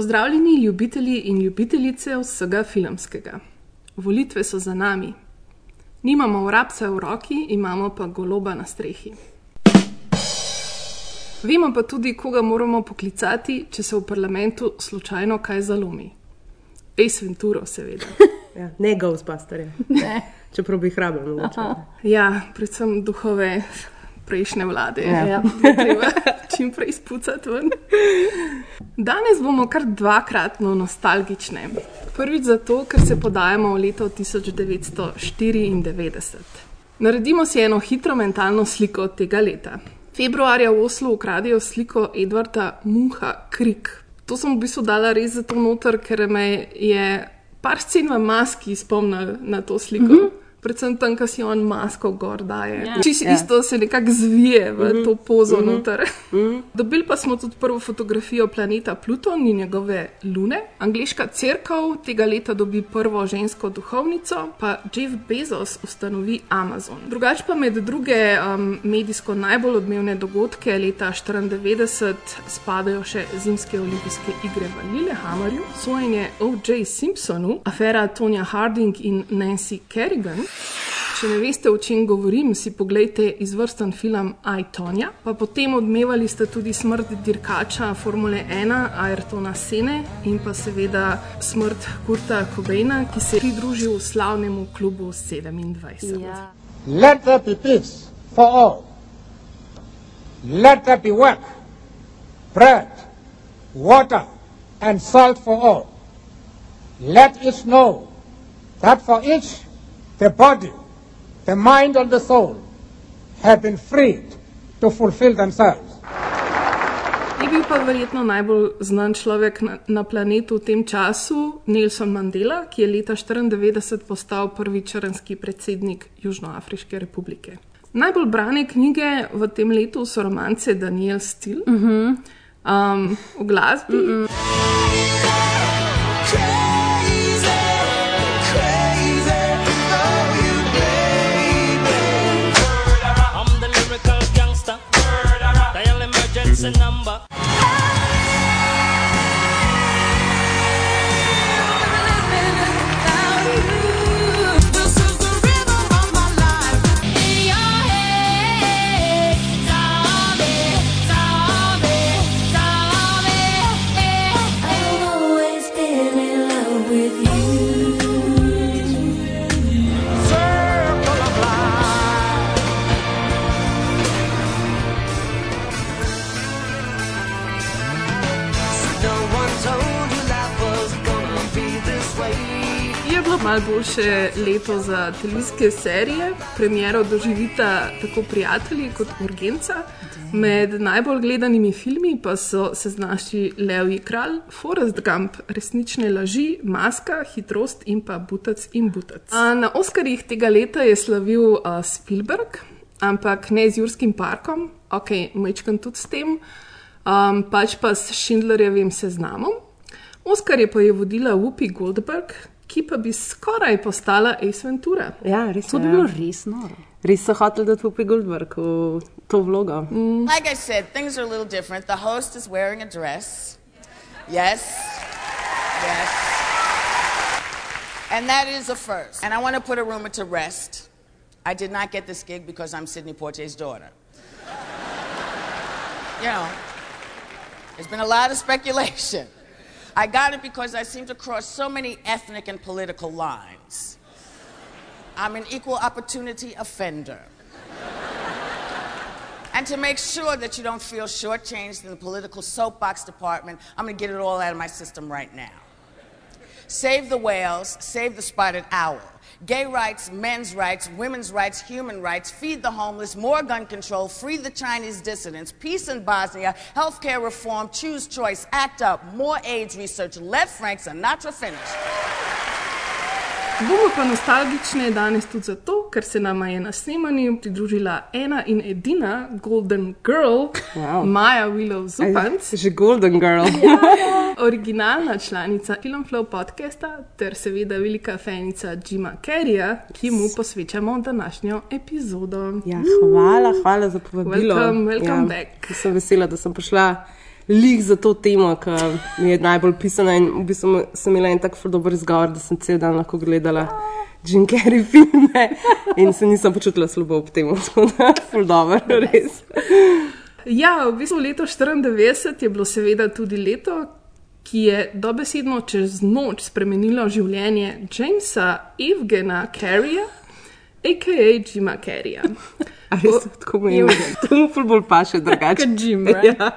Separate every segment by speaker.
Speaker 1: Pozdravljeni ljubitelji in ljubitelice vsega filmskega. Volitve so za nami. Nimamo vrabca v roki, imamo pa goloba na strehi. Vemo pa tudi, koga moramo poklicati, če se v parlamentu slučajno kaj zalomi. Ace Venturo, seveda.
Speaker 2: Ja, ne Ghostbusterje. Čeprav bi jih rabili.
Speaker 1: Ja, predvsem duhove prejšnje vlade.
Speaker 2: Ja.
Speaker 1: Ja. Čim prej spucati ven. Danes bomo kar dvakratno nostalgične. Prvič zato, ker se podajamo v leto 1994. Naredimo si eno hitro mentalno sliko tega leta. Februarja v Oslu ukradijo sliko Edvarda Munha Krik. To sem v bistvu dala res zato noter, ker me je par scen v maski spomnil na to sliko. Mm -hmm. Predvsem tam, ko si on masko gor daje.
Speaker 3: Ja.
Speaker 1: Čisto
Speaker 2: Ja.
Speaker 1: isto se nekako zvije v mm -hmm. to pozo mm -hmm. noter.
Speaker 2: Mhm.
Speaker 1: Mm -hmm. Dobili pa smo tudi prvo fotografijo planeta Pluton in njegove lune. Angliška crkva tega leta dobi prvo žensko duhovnico, pa Jeff Bezos ustanovi Amazon. Drugače pa med druge um, medijsko najbolj odmevne dogodke leta 1994 spadajo še zimske olimpijske igre v Lillehammerju, sojenje O.J. Simpsonu, afera Tonja Harding in Nancy Kerrigan. Če ne veste, o čem govorim, si pogledajte izvrsten film I, Tonja. Pa potem odmevali ste tudi smrt dirkača Formule 1, Ayrtona Sene in pa seveda smrt Kurta Cobaina, ki se je pridružil slavnemu klubu 27.
Speaker 3: Ja.
Speaker 4: Let there be peace for all. Let there be work, bread, water, and salt for all. Let each know that for each the body, the mind, and the soul have been freed to fulfill themselves.
Speaker 1: Je bil pa verjetno najbolj znan človek na, na planetu v tem času Nelson Mandela, ki je leta 1994 postal prvi črnski predsednik Južnoafriške republike. Najbolj brane knjige v tem letu so romance Daniel Steele. Uh -huh. um, v glasbi uh -uh.
Speaker 5: It's a number.
Speaker 1: Malo boljše leto za televizijske serije. Premiero doživita tako prijatelji kot urgenca. Med najbolj gledanimi filmi pa so se znašli Levji kralj, Forrest Gump, resnične laži, Maska, hitrost in pa Butac in Butac. Na Oskarjih tega leta je slavil Spielberg, ampak ne z Jurskim parkom, ok, mečkam tudi s tem, um, pač pa s Schindlerjevim seznamom. Oskar je pa je vodila Whoopi Goldberg, ki pa bi skoraj postala Ace Ventura.
Speaker 2: Ja, res
Speaker 3: To bi
Speaker 2: ja.
Speaker 3: bilo res noro.
Speaker 2: Res so hoteli dati Whoopi Goldberg v to vlogo. Mm.
Speaker 6: Like I said, things are a little different. The host is wearing a dress. Yes. Yes. And that is a first. And I want to put a rumor to rest. I did not get this gig because I'm Sidney Poitier's daughter. you know, there's been a lot of speculation. I got it because I seem to cross so many ethnic and political lines. I'm an equal opportunity offender. And to make sure that you don't feel shortchanged in the political soapbox department, I'm going to get it all out of my system right now. Save the whales, save the spotted owl. Gay rights, men's rights, women's rights, human rights, feed the homeless, more gun control, free the Chinese dissidents, peace in Bosnia, healthcare reform, choose choice, act up, more AIDS research. Let Frank Sinatra finish.
Speaker 1: Bomo pa nostalgične danes tudi zato, ker se nama je na snemanju pridružila ena in edina Golden Girl,
Speaker 2: Wow.
Speaker 1: Maja Willow Zupanc,
Speaker 2: Že Golden Girl.
Speaker 1: originalna članica Film Flow podcasta ter seveda velika fenica Jima Carreya, ki mu posvečamo današnjo epizodo.
Speaker 2: Ja, hvala, hvala za povabilo.
Speaker 1: Welcome, welcome
Speaker 2: ja,
Speaker 1: back.
Speaker 2: Sem vesela, da sem prišla lih za to temo, ki mi je najbolj pisana. In v bistvu sem imela en tak ful dober izgovor, da sem cel dan lahko gledala Jim Carrey filme in se nisem počutila slabo ob tem. Tako da, ful dobro, res.
Speaker 1: Ja, v bistvu leto 94 je bilo seveda tudi leto, ki je dobesedno čez noč spremenilo življenje Jamesa Evgena Carreya, a.k.a. Jima Carreya.
Speaker 2: A res tako meni? To mu bolj paše drugače.
Speaker 1: Kot Jim, right?
Speaker 2: Ja.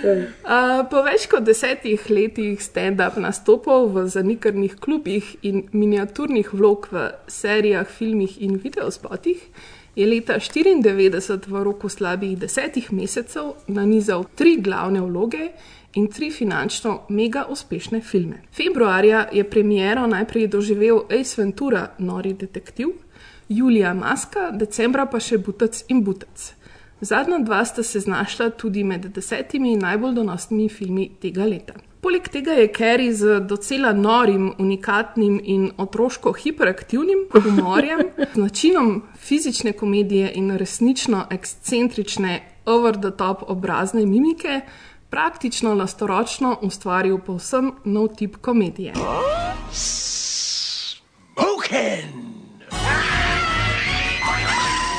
Speaker 1: Uh, po več kot desetih letih stand-up nastopov v zanikrnih klubih in miniaturnih vlog v serijah, filmih in videospotih, je leta 1994 v roku slabih desetih mesecev nanizal tri glavne vloge in tri finančno mega uspešne filme. Februarja je premiero najprej doživel Ace Ventura, nori detektiv, Julija Maska, decembra pa še Butac in Butac. Zadnja dva sta se znašla tudi med desetimi najbolj donosnimi filmi tega leta. Poleg tega je Kerry z docela norim, unikatnim in otroško hiperaktivnim humorjem, načinom fizične komedije in resnično ekscentrične, over the top obrazne mimike, praktično lastoročno ustvaril povsem nov tip komedije.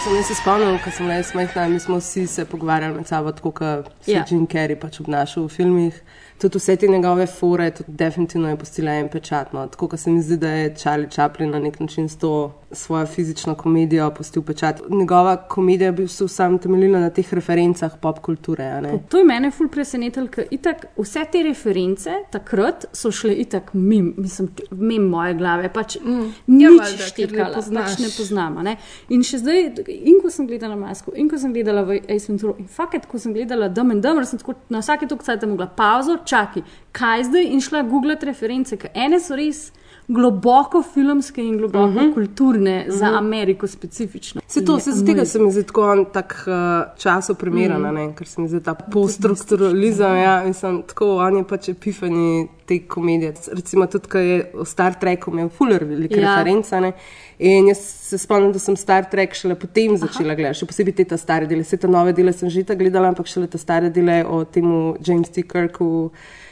Speaker 2: Sem jaz se spomnil, ko sem jaz majhna, mi smo vsi se pogovarjali med sabo, tako kot se
Speaker 3: Ja.
Speaker 2: je Jim Carrey pač obnašal v filmih. Tudi vse te njegove fore, tudi definitivno je postila en pečat. No. Tako kot se mi zdi, da je Charlie Chaplin na nek način s to svojo fizično komedijo pustil pečat. Njegova komedija je bil sam temeljila na teh referencah pop kulture. a ne.
Speaker 3: To je mene ful presenetilo, ker itak vse te reference takrat so šle itak mim, mislim, mim moje glave, pač mm.
Speaker 1: Ja,
Speaker 3: nič
Speaker 1: ne
Speaker 3: štekala,
Speaker 1: poznaš.
Speaker 3: pač ne poznamo. Ne? In še zdaj, in ko sem gledala Masko, in ko sem gledala v Ace Ventura, in fakat, ko sem gledala Dumb and Dumber, sem tako na vsake tok cajt mogla pauzo, čakaj, kaj zdaj in šla googlati reference, ker ene so res globoko filmske in globoko uh -huh. kulturne, uh -huh. za Ameriko specifično.
Speaker 2: Se to, se z tega
Speaker 3: amazing.
Speaker 2: se mi zdi tako tak uh, času primeren, mm. ker se mi zdi ta poststrukturalizem, ja, mislim, tako on je pač epifani te komedije. Recimo tudi, ko je o Star Treku imel fuller velike
Speaker 3: Ja.
Speaker 2: reference, ne. In jaz se spomnim, da sem Star Trek šele potem začela gledati, še posebej te ta stare dele. Vse te nove dele sem že tako gledala, ampak šele te stare dele o temu James T. Kirku.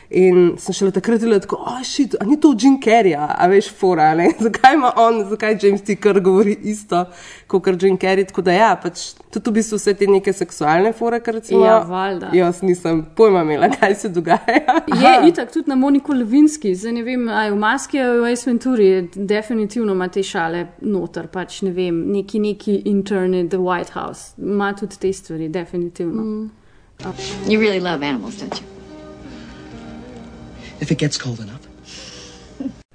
Speaker 2: In sem šele takrat videla, tako, oh, shit, a ni to Jim Carrey, a veš, fora, ne? zakaj ima on, zakaj James T. Kirk govori isto kot Jim Carrey. Tako da ja, pač tudi v bistvu vse te neke seksualne fore, kar recimo.
Speaker 3: Ja, valjda.
Speaker 2: Jaz nisem pojma imela, kaj se dogaja.
Speaker 3: Je itak tudi na Moniko Levinski, zdaj ne vem, ali v Maski ali v Ace Venturi, definitivno ima te šale noter, pač ne vem, neki neki interne The White House, ima tudi te stvari, definitivno. Mm.
Speaker 7: You really love animals, don't you?
Speaker 8: If it gets cold enough.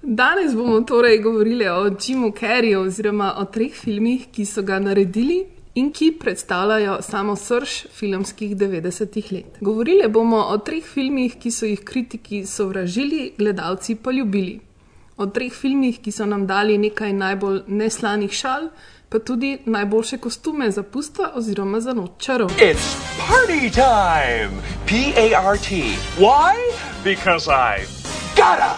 Speaker 1: Danes bomo torej govorili o Jimu Carreyju, oziroma o treh filmih, ki so ga naredili in ki predstavljajo samo srž filmskih 90-ih let. Govorili bomo o treh filmih, ki so jih kritiki sovražili, gledalci pa ljubili. O treh filmih, ki so nam dali nekaj najbolj neslanih šal, pa tudi najboljše kostume za pusta oziroma za noč čarov.
Speaker 9: It's party time! P A R T. Why? Because I gotta!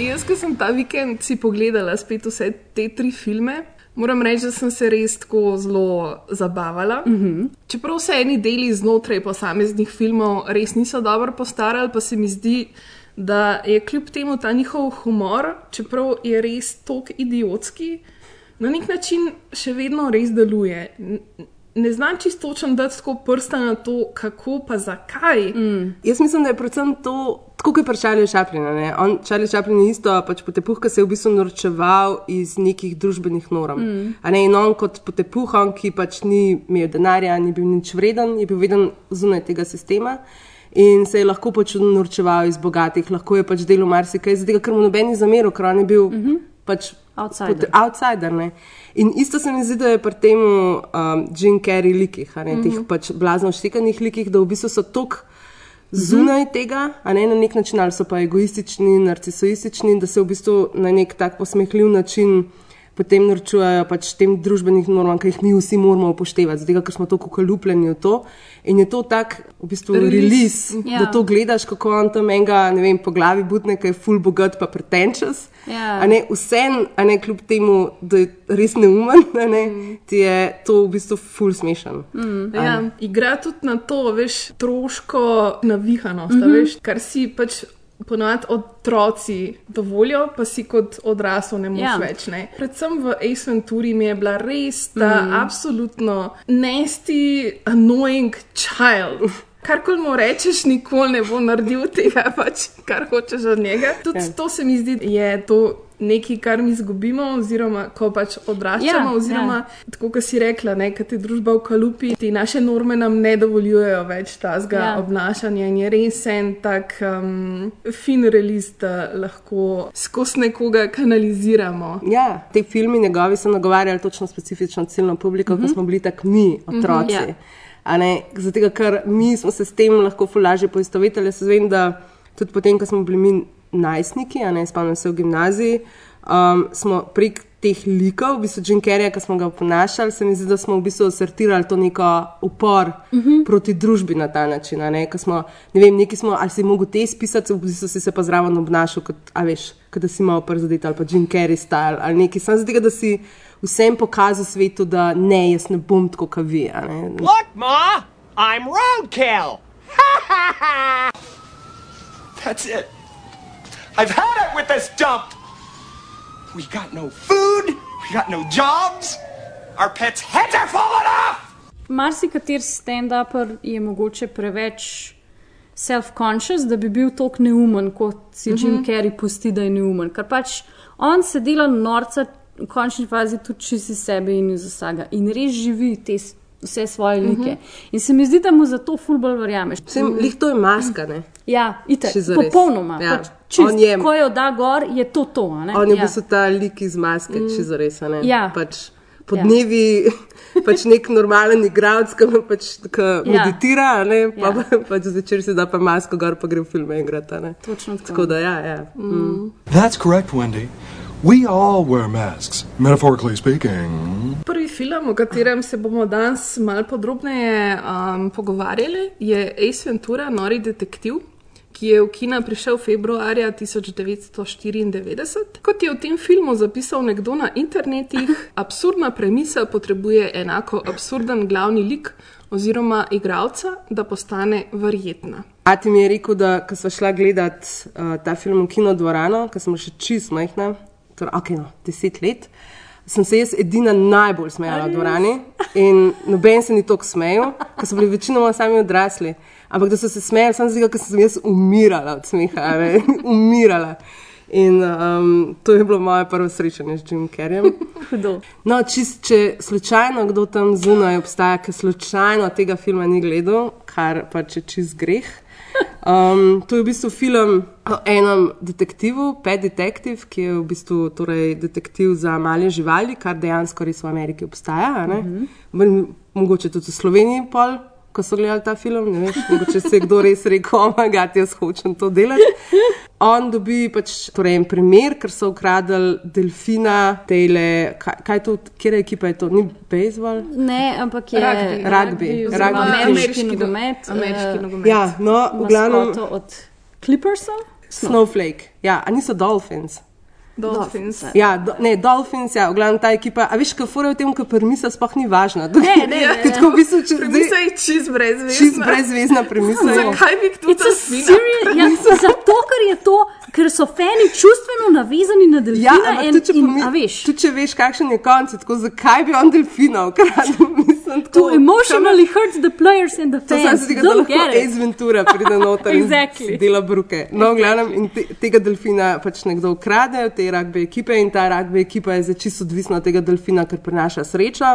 Speaker 1: Jaz, ko sem ta vikend si pogledala spet vse te tri filme, moram reči, da sem se res tako zelo zabavala. Mm -hmm. Čeprav se eni deli znotraj posameznih filmov res niso dobro postarali, pa se mi zdi, da je kljub temu ta njihov humor, čeprav je res tok idiotski, na nek način še vedno res deluje. Ne znam čisto točno dati tako prsta na to, kako pa zakaj. Mm.
Speaker 2: Jaz mislim, da je predvsem to, tako kot je pri Charlie Chaplinu. Ne? On, Charlie Chaplin je isto, pač potepuh, ki se je v bistvu norčeval iz nekih družbenih norm. Mm. A ne in on kot potepuh, on, ki pač ni imel denarja, ni bil nič vreden, je bil veden zunaj tega sistema. In se je lahko pač norčeval iz bogatih, lahko je pač delal marsikaj, zato ker mu nobeni zameril, ker on je bil mm -hmm. pač
Speaker 3: Outsider.
Speaker 2: outsider ne. In isto se mi zdi, da je pri tem um, Jim Carrey likih, ne, mm -hmm. teh pač blazno štekanih likih, da v bistvu so tok zunaj tega, a ne na nek način, ali so pa egoistični, narcisoistični, da se v bistvu na nek tak posmehljiv način potem norčujejo pač tem družbenih normam, ki jih mi vsi moramo upoštevati, zato ker smo tako kalupljeni v to. In je to tak v bistvu
Speaker 1: Release.
Speaker 2: release,
Speaker 3: Ja.
Speaker 2: da to gledaš, kako on tam enega, ne vem, po glavi butne, ki je full bogat pa pretenčas.
Speaker 3: Ja.
Speaker 2: A ne, vsem, a ne kljub temu, da je res neumen, ne,
Speaker 3: Mm.
Speaker 2: ti je to v bistvu full smešen.
Speaker 1: Ja, igra tudi na to, veš, troško navihanost, mm -hmm. veš, kar si pač. Ponovadi otroci dovolijo, pa si kot odrasel ne moreš
Speaker 3: Ja.
Speaker 1: ja. več. Ne. Predvsem v Ace Venturi mi je bila res ta mm. absolutno nasty, annoying child. Karkoli mu rečeš, nikoli ne bo naredil tega, pač, kar hočeš od njega. Tudi
Speaker 2: Ja.
Speaker 1: ja. to se mi zdi, je to nekaj, kar mi izgubimo, oziroma ko pač odraščamo,
Speaker 3: Ja,
Speaker 1: oziroma
Speaker 3: ja.
Speaker 1: tako kot si rekla, ne, kad je družba v kalupi, ti naše norme nam ne dovoljujejo več tazga
Speaker 3: Ja.
Speaker 1: ja. obnašanja in je res en tak um, fin release, da lahko skozi nekoga kanaliziramo.
Speaker 2: Ja, te filmi njegovi so nagovarjali točno specifično ciljno publiko, mm -hmm. ko smo bili tako mi, otroci.
Speaker 3: Ja.
Speaker 2: A ne, Zato, ker mi smo se s tem lahko fulaže poistovetili. Jaz vem, da tudi potem, ko smo bili mi najstniki, a ne spomnim se v gimnaziji, um, smo prek teh likov, v bistvu Carreya, ki smo ga oponašali, se mi zdi, da smo v bistvu asertirali to neko upor uh -huh. proti družbi na ta način. Ne, Ko smo, ne vem, neki smo, ali si mogel te spisati, v bistvu si se pa zraven obnašal, kot, veš, kot da si imel przadet ali pa Carrey style ali nekaj. Sam zdi, da si vsem pokazal svetu, da ne, jaz ne bom tako, kot vi. a ne.
Speaker 9: Look, Ma! I'm roadkill! That's it. I've had it with this dump! We got no food, we got no jobs, our pets' heads are falling off!
Speaker 3: Marsikater stand-upper je mogoče preveč self-conscious, da bi bil tako neumen, kot si Jim
Speaker 1: Mhm.
Speaker 3: Carrey pusti, da je neumen. Ker pač on se dela norca, v končni fazi tudi čisti sebe in iz vsega. In res živi te vse svoje like.
Speaker 1: Mhm.
Speaker 3: In se mi zdi, da mu za to fulbol verjameš.
Speaker 2: Vsem, lih to je maska, ne?
Speaker 3: Ja,
Speaker 2: zares.
Speaker 3: popolnoma.
Speaker 2: Ja.
Speaker 3: Pač, čist,
Speaker 2: On je-
Speaker 3: Ko jo da gor, je to to. a ne?
Speaker 2: On je v
Speaker 3: ja.
Speaker 2: bistvu ta lik iz maske, mm. če zares. a ne.
Speaker 3: Ja.
Speaker 2: Pač po dnevi pač nek normalen igralec, ki pač, ki
Speaker 3: Ja.
Speaker 2: meditira, a ne, pa,
Speaker 3: Ja.
Speaker 2: ja. pač zvečer si da pa masko gor, pa gre v filme igrati. a ne.
Speaker 3: Točno tako.
Speaker 2: Tako da ja, ja. Mm.
Speaker 8: That's correct, Wendy. We all wear masks, metaphorically speaking.
Speaker 1: Prvi film, o katerem se bomo danes malo podrobneje um, pogovarjali, je Ace Ventura, Nori detektiv, ki je v kina prišel februarja 1994. Kot je v tem filmu zapisal nekdo na internetih, absurdna premisa potrebuje enako absurden glavni lik oziroma igralca, da postane verjetna.
Speaker 2: Ati mi je rekel, da ko smo šla gledat uh, ta film v kino dvorano, ko sem še čist majhna, torej ok, no, deset let, sem se jaz edina najbolj smejala v dvorani in noben se ni tako smejal, ker so bili večinoma sami odrasli. Ampak da so se smejali, sem zdi, ker sem jaz umirala od smeha, ne, umirala. In um, to je bilo moje prvo srečanje z Jim Carreyjem.
Speaker 3: Hudo.
Speaker 2: No, čist, če slučajno kdo tam zunaj obstaja, ki slučajno tega filma ni gledal, kar pač je čist greh. Um, to je v bistvu film o enem detektivu, Pet Detective, ki je v bistvu torej, detektiv za male živali, kar dejansko res v Ameriki obstaja. Mm -hmm. Mogoče tudi v Sloveniji pol. Ko so gledali ta film, ne veš, mogoče se je kdo res rekel, omagati, jaz hočem to delati. On dobi pač torej en primer, ker so ukradli delfina, tele, kaj, kaj to, kje ekipa je to, ni bejzbol?
Speaker 3: Ne, ampak je
Speaker 1: Rugby.
Speaker 2: Rugby,
Speaker 3: oziroma
Speaker 2: rugby
Speaker 3: ameriški nogomet.
Speaker 1: Ameriški nogomet.
Speaker 2: Ja, no, v glavnem
Speaker 3: od Clippersa.
Speaker 2: Snowflake, ja, a niso Dolphins.
Speaker 1: Dolphins.
Speaker 2: Ja, do, ne, Dolphins, ja, v glavnem ta ekipa. A veš, kaj fura v tem, ker premisa sploh ni važna.
Speaker 3: Ne, ne, ne,
Speaker 2: Ker tako v bistvu, če
Speaker 1: Premisa je čist brezvezna.
Speaker 2: čist brezvezna premisa.
Speaker 1: Zakaj bi tu
Speaker 3: It's a serious, ja, zato, ker je to, ker so fani čustveno navezani na
Speaker 2: Ja,
Speaker 3: delfina
Speaker 2: ampak
Speaker 3: in,
Speaker 2: tudi če,
Speaker 3: in a veš.
Speaker 2: tudi če veš, kakšen je konec, tako zakaj bi on delfina ukradel?
Speaker 3: To emotionally hurts the players and the
Speaker 2: To sem
Speaker 3: fans.
Speaker 2: se tega, da lahko. Ace Ventura pride noter
Speaker 3: Exactly.
Speaker 2: in dela bruke. No, v glavnem, in te, tega delfina pač nekdo ukrade te rugby ekipe in ta rugby ekipa je zdaj čisto odvisna od tega delfina, ker prinaša srečo.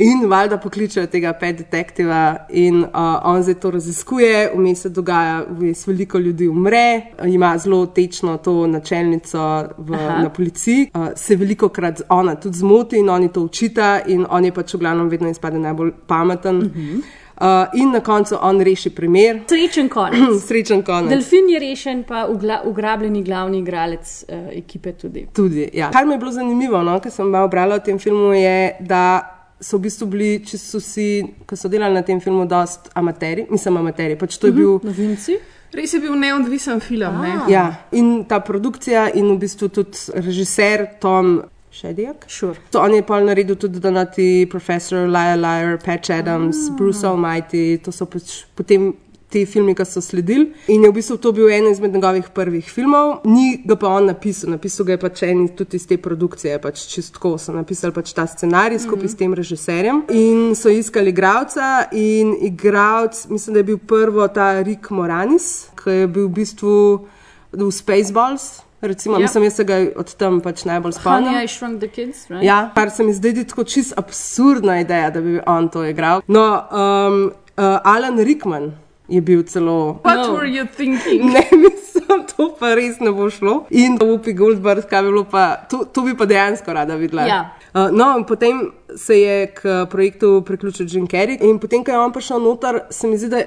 Speaker 2: In valjda pokličejo tega pet detektiva in uh, on zdaj to raziskuje, vmes se dogaja, vmes veliko ljudi umre, ima zelo tečno to načelnico v,
Speaker 3: Aha.
Speaker 2: na policiji, uh, se veliko krat ona tudi zmoti in oni to učita in on je pač v glavnem vedno izpade najbolj pameten. Uh -huh. uh, in na koncu on reši primer.
Speaker 3: Srečen konec.
Speaker 2: Srečen konec.
Speaker 3: Delfin je rešen, pa ugla, ugrabljeni glavni igralec uh, ekipe tudi.
Speaker 2: Tudi, ja. Kar mi je bilo zanimivo, no, ker sem malo brala o tem filmu, je, da so v bistvu bili, če so vsi, ki so delali na tem filmu, dost amateri, nisem amateri, pač to je bil.
Speaker 3: Novinci?
Speaker 1: Res je bil neodvisen film. Ne?
Speaker 2: Ja, in ta produkcija, in v bistvu tudi režiser Tom Shadyac.
Speaker 3: Sure.
Speaker 2: To on je pol naredil tudi Donati, Professor, Liar, Liar, Patch Adams, ah. Bruce Almighty, to so pač potem ti filmi, ki so sledili. In je v bistvu to bil en izmed njegovih prvih filmov, ni ga pa on napisal, napisal ga je pač en tudi iz te produkcije, pač čistko so napisali pač ta scenarij skupaj mm -hmm. s tem režiserjem. In so iskali igralca in igralec, mislim, da je bil prvo ta Rick Moranis, ki je bil v bistvu v Spaceballs. Recimo,
Speaker 3: Ja.
Speaker 2: yep. mislim, jaz se ga od tam pač najbolj spomnim.
Speaker 3: I Shrunk the Kids, right?
Speaker 2: Ja, kar se mi zdi tako čist absurdna ideja, da bi on to igral. No, um, uh, Alan Rickman je bil celo.
Speaker 1: What no. were you thinking?
Speaker 2: Ne, mislim, to pa res ne bo šlo. In Whoopi Goldberg, kaj bi bilo pa, to, to bi pa dejansko rada videla.
Speaker 3: Ja.
Speaker 2: Uh, no, in potem se je k projektu priključil Jim Carrey in potem, ko je on prišel noter, se mi zdi, da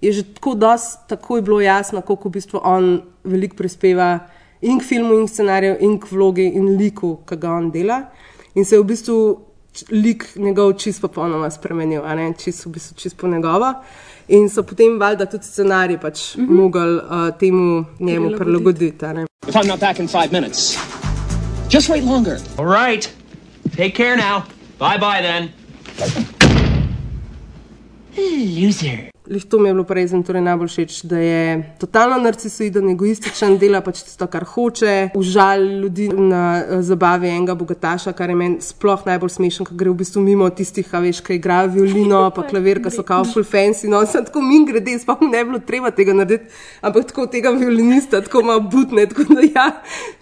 Speaker 2: je že tako dosti takoj bilo jasno, koliko v bistvu on veliko prispeva in k filmu, in k scenariju, in k vlogi in liku, ki ga on dela. In se je v bistvu lik njegov čist popolnoma spremenil, čist, v bistvu čist po njegova. In so potem valjda tudi scenarij pač mm -hmm. mogli uh, temu njemu prilagoditi. a ne.
Speaker 10: If I'm not back in five minutes, just wait longer.
Speaker 9: All right. Take care now. Bye bye then.
Speaker 10: Loser.
Speaker 2: Lih to mi je bilo prej torej najbolj všeč, da je totalno narcisoiden, egoističen, dela pač tisto, kar hoče, užali ljudi na eh, zabavi enega bogataša, kar je meni sploh najbolj smešen, ker gre v bistvu mimo tistih, a veš, ki igrajo violino, pa klavir, ki so kao full fancy, no, sem tako min grede, sploh mi ne bi bilo treba tega narediti, ampak tako tega violinista, tako malo butne, tako da ja,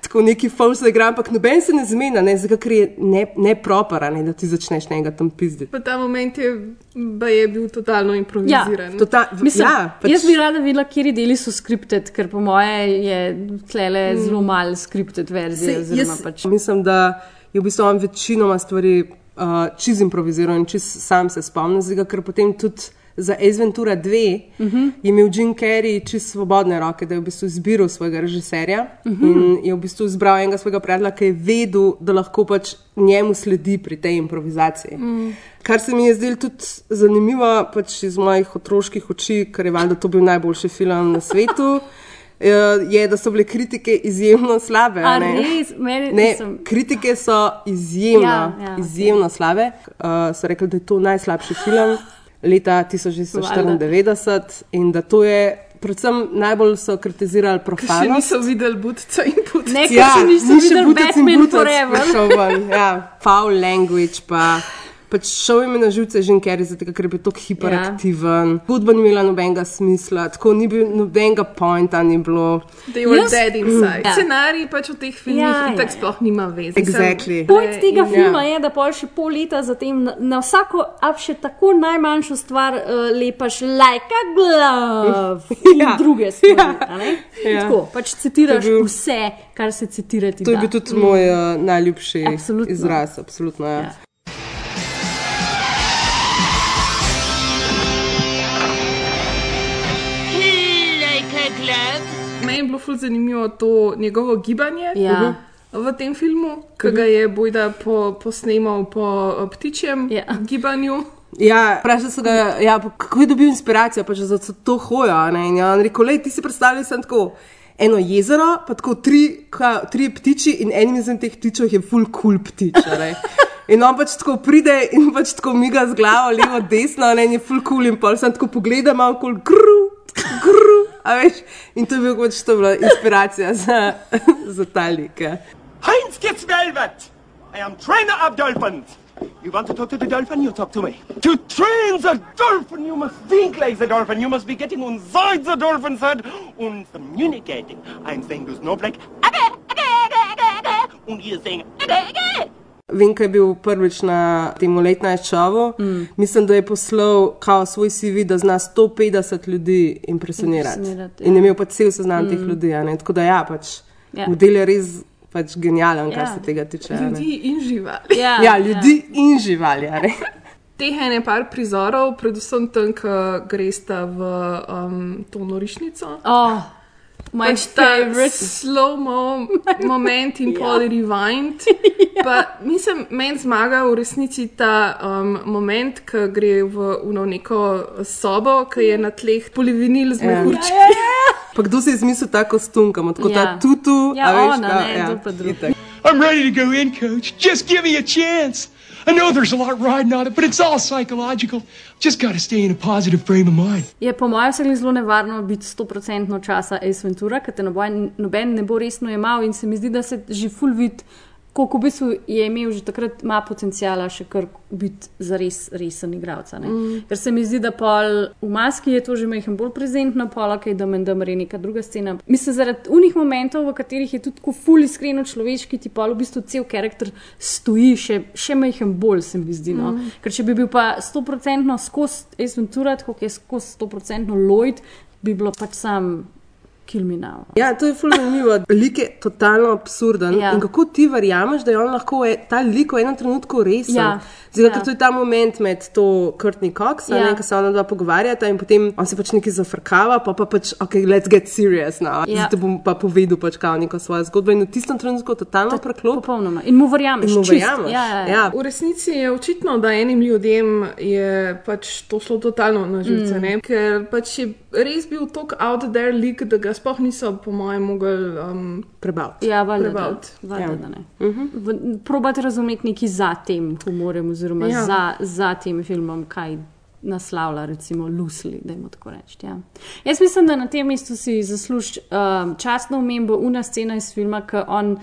Speaker 2: tako neki false igra, ampak noben se ne zmena, ne, zato ker je ne, ne propara, ne, da ti začneš njega tam pizditi.
Speaker 1: Pa ta moment je, je bil totalno improviziran.
Speaker 2: Tota,
Speaker 3: Mislim,
Speaker 2: ja,
Speaker 3: pač... Jaz bi rada videla, kje deli so skripted, ker po moje je tlele
Speaker 2: Mm.
Speaker 3: zelo malo skripted verzije. Oziroma
Speaker 2: jaz
Speaker 3: Pač...
Speaker 2: mislim, da je v bistvu on večinoma stvari uh, čez improviziral in čez sam se spomnil, zdaj, ker potem tudi za Ace Ventura 2 uh -huh. je imel Jim Carrey čez svobodne roke, da je v bistvu izbiral svojega režiserja uh
Speaker 3: Mhm.
Speaker 2: -huh. in je v bistvu izbral enega svojega prijatelja, ki je vedel, da lahko pač njemu sledi pri tej improvizaciji.
Speaker 3: Mm.
Speaker 2: Kar se mi je zdelo tudi zanimivo, pač iz mojih otroških oči, ker je valjda to bil najboljši film na svetu. eh, Je, da so bile kritike izjemno slabe. a ne?
Speaker 3: res? Meni
Speaker 2: ne,
Speaker 3: nisem-
Speaker 2: kritike so izjemno,
Speaker 3: Ja, ja,
Speaker 2: izjemno slabe. Uh, so rekli, da je to najslabši film leta 1994 in da to je. Predvsem najbolj so kritizirali
Speaker 1: Ker še niso videli budca in budca.
Speaker 3: Ne, ker še niso videli
Speaker 2: Butec in ven, Ja, foul language pa. Pač šel je na živce Jim Carrey, zato ker je bil tako hiperaktiven. Ja. Hudba ni imela nobenega smisla, tako ni bil nobenega pointa, ni bilo.
Speaker 1: They were
Speaker 3: Jaz-
Speaker 1: dead inside.
Speaker 3: Ja.
Speaker 1: Scenarij pač v teh filmih
Speaker 3: Ja,
Speaker 1: ja, itak
Speaker 3: ja.
Speaker 1: sploh nima veze.
Speaker 2: Exactly.
Speaker 3: Point tega
Speaker 2: Ja.
Speaker 3: filma je, da pol še pol leta zatem na, na vsako, a še tako najmanjšo stvar uh, lepaš, like a glove in
Speaker 2: Ja.
Speaker 3: druge stvari. a ne?
Speaker 2: Ja.
Speaker 3: Tako, pač citiraš
Speaker 2: bil-
Speaker 3: vse, kar se citirati
Speaker 2: To je
Speaker 3: da.
Speaker 2: bil tudi moj uh, najljubši
Speaker 3: Absolutno.
Speaker 2: izraz, absolutno. Ja.
Speaker 3: Ja.
Speaker 1: Ful zanimivo to njegovo gibanje
Speaker 3: Ja.
Speaker 1: v tem filmu, ki ga je Bojda po, posnemal po eh, ptičjem
Speaker 3: Ja.
Speaker 1: gibanju.
Speaker 2: Ja, Vprašal sem ga, ja, kako je dobil inspiracijo pač za to hojo. a Ne? In je on rekel, le ti si predstavljaj sem tako. Eno jezero, pa tako tri, ka, tri ptiči, in enim izmed teh ptičev je full cool ptič. In on pač tako pride in pač tako miga z glavo, levo, desno, a ne, in je full cool in pol sem tako pogleda, malo cool, gru, gru, a veš. In to je bil pač to bila inspiracija za, za ta.
Speaker 9: Heinz gets velvet. I am trainer of dolphins. You want to talk to the dolphin? You talk to me. To train the dolphin, you must think like the dolphin. You must be getting inside the dolphin's head and communicating. I'm saying to Snowflake, and he is saying.
Speaker 2: Vem, kaj je bil prvič na tem Night Showu. Mm. Mislim, da je poslal kao svoj CV, da zna 150 ljudi impresionirati.
Speaker 3: Impresionirati,
Speaker 2: In
Speaker 3: ja.
Speaker 2: je imel pač cel seznam mm. teh ljudi. a ne. Tako da ja, pač
Speaker 3: Ja.
Speaker 2: model je res pač genijalen, kar
Speaker 3: Ja.
Speaker 2: se tega tiče. a ne.
Speaker 1: Ljudi in živali.
Speaker 3: Ja,
Speaker 2: Ja, ljudi in živali.
Speaker 1: Teh je nekaj prizorov, predvsem tam, ko gresta v um, to norišnico.
Speaker 3: Oh, my
Speaker 1: pač ta
Speaker 3: favorite.
Speaker 1: slow-mo moment in pol
Speaker 3: Ja.
Speaker 1: rewind. Pa, mislim, meni zmaga v resnici ta um, moment, ko gre v uno neko sobo, ki je na tleh polivinil z
Speaker 2: Ja.
Speaker 1: mehurčki.
Speaker 2: Pa kdo si je izmislil ta kostum, kam tako
Speaker 1: Ja.
Speaker 2: ta tutu,
Speaker 1: Ja,
Speaker 2: a veš,
Speaker 1: ona,
Speaker 2: ka-
Speaker 1: ne,
Speaker 2: ja,
Speaker 1: to pa drugo.
Speaker 11: I'm ready to go in, coach. Just give me a chance. I know there's a lot riding on it, but it's all psychological. Just got to stay in a positive frame of mind.
Speaker 3: Je po mojem vsega zelo nevarno biti 100% časa Ace Ventura, ker te noben, noben ne bo resno jemal in se mi zdi, da se že full vid, koliko v bistvu je imel že takrat, ima potencijala še kar biti za res resen igralec.
Speaker 1: Mm.
Speaker 3: Ker se mi zdi, da pol v maski je to že mehen bolj prezentno, pola, kaj da menda je neka druga scena. Mislim, zaradi unih momentov, v katerih je tudi tako full iskreno človeški, ti pol v bistvu cel karakter stoji še, še mehen bolj, se mi zdi. No?
Speaker 1: Mm.
Speaker 3: Ker če bi bil pa 100% skozi Ace Ventura, tako kot je skozi 100% Lloyd, bi bilo pač sam kriminal.
Speaker 2: Ja, to je fulno zanimivo. Lik je totalno absurden.
Speaker 3: Ja.
Speaker 2: In kako ti verjameš, da je on lahko je, ta lik v enem trenutku resen?
Speaker 3: Ja.
Speaker 2: Zdaj,
Speaker 3: Ja.
Speaker 2: ker to je ta moment med to Courtney Cox, ja. Ne, ki se ona dva pogovarjata in potem on se pač nekaj zafrkava, pa pa pač, ok, let's get serious now.
Speaker 3: Ja.
Speaker 2: Zdaj bom pa povedal pač kao neko svojo zgodbo in v tistem trenutku totalno preklop.
Speaker 3: Popolnoma. In mu verjameš.
Speaker 2: In mu verjameš.
Speaker 3: Ja, ja, ja.
Speaker 2: Ja.
Speaker 1: V resnici je očitno, da enim ljudem je pač to šlo totalno na živce,
Speaker 3: Mm.
Speaker 1: mm. ker pač je res bil tako out there lik, da ga sploh niso, po mojem, mogli um,
Speaker 2: prebaviti.
Speaker 3: Ja, valjda, da,
Speaker 1: Prebaviti.
Speaker 3: valjda,
Speaker 1: Ja.
Speaker 3: da ne. V- Probati razumeti nekaj za tem humorjem, oziroma
Speaker 1: Ja.
Speaker 3: za, za tem filmom, kaj naslavlja, recimo, Lucy, da jim tako reči. Ja. Jaz mislim, da na tem mestu si zasluži um, častno omembo una scena iz filma, ki on.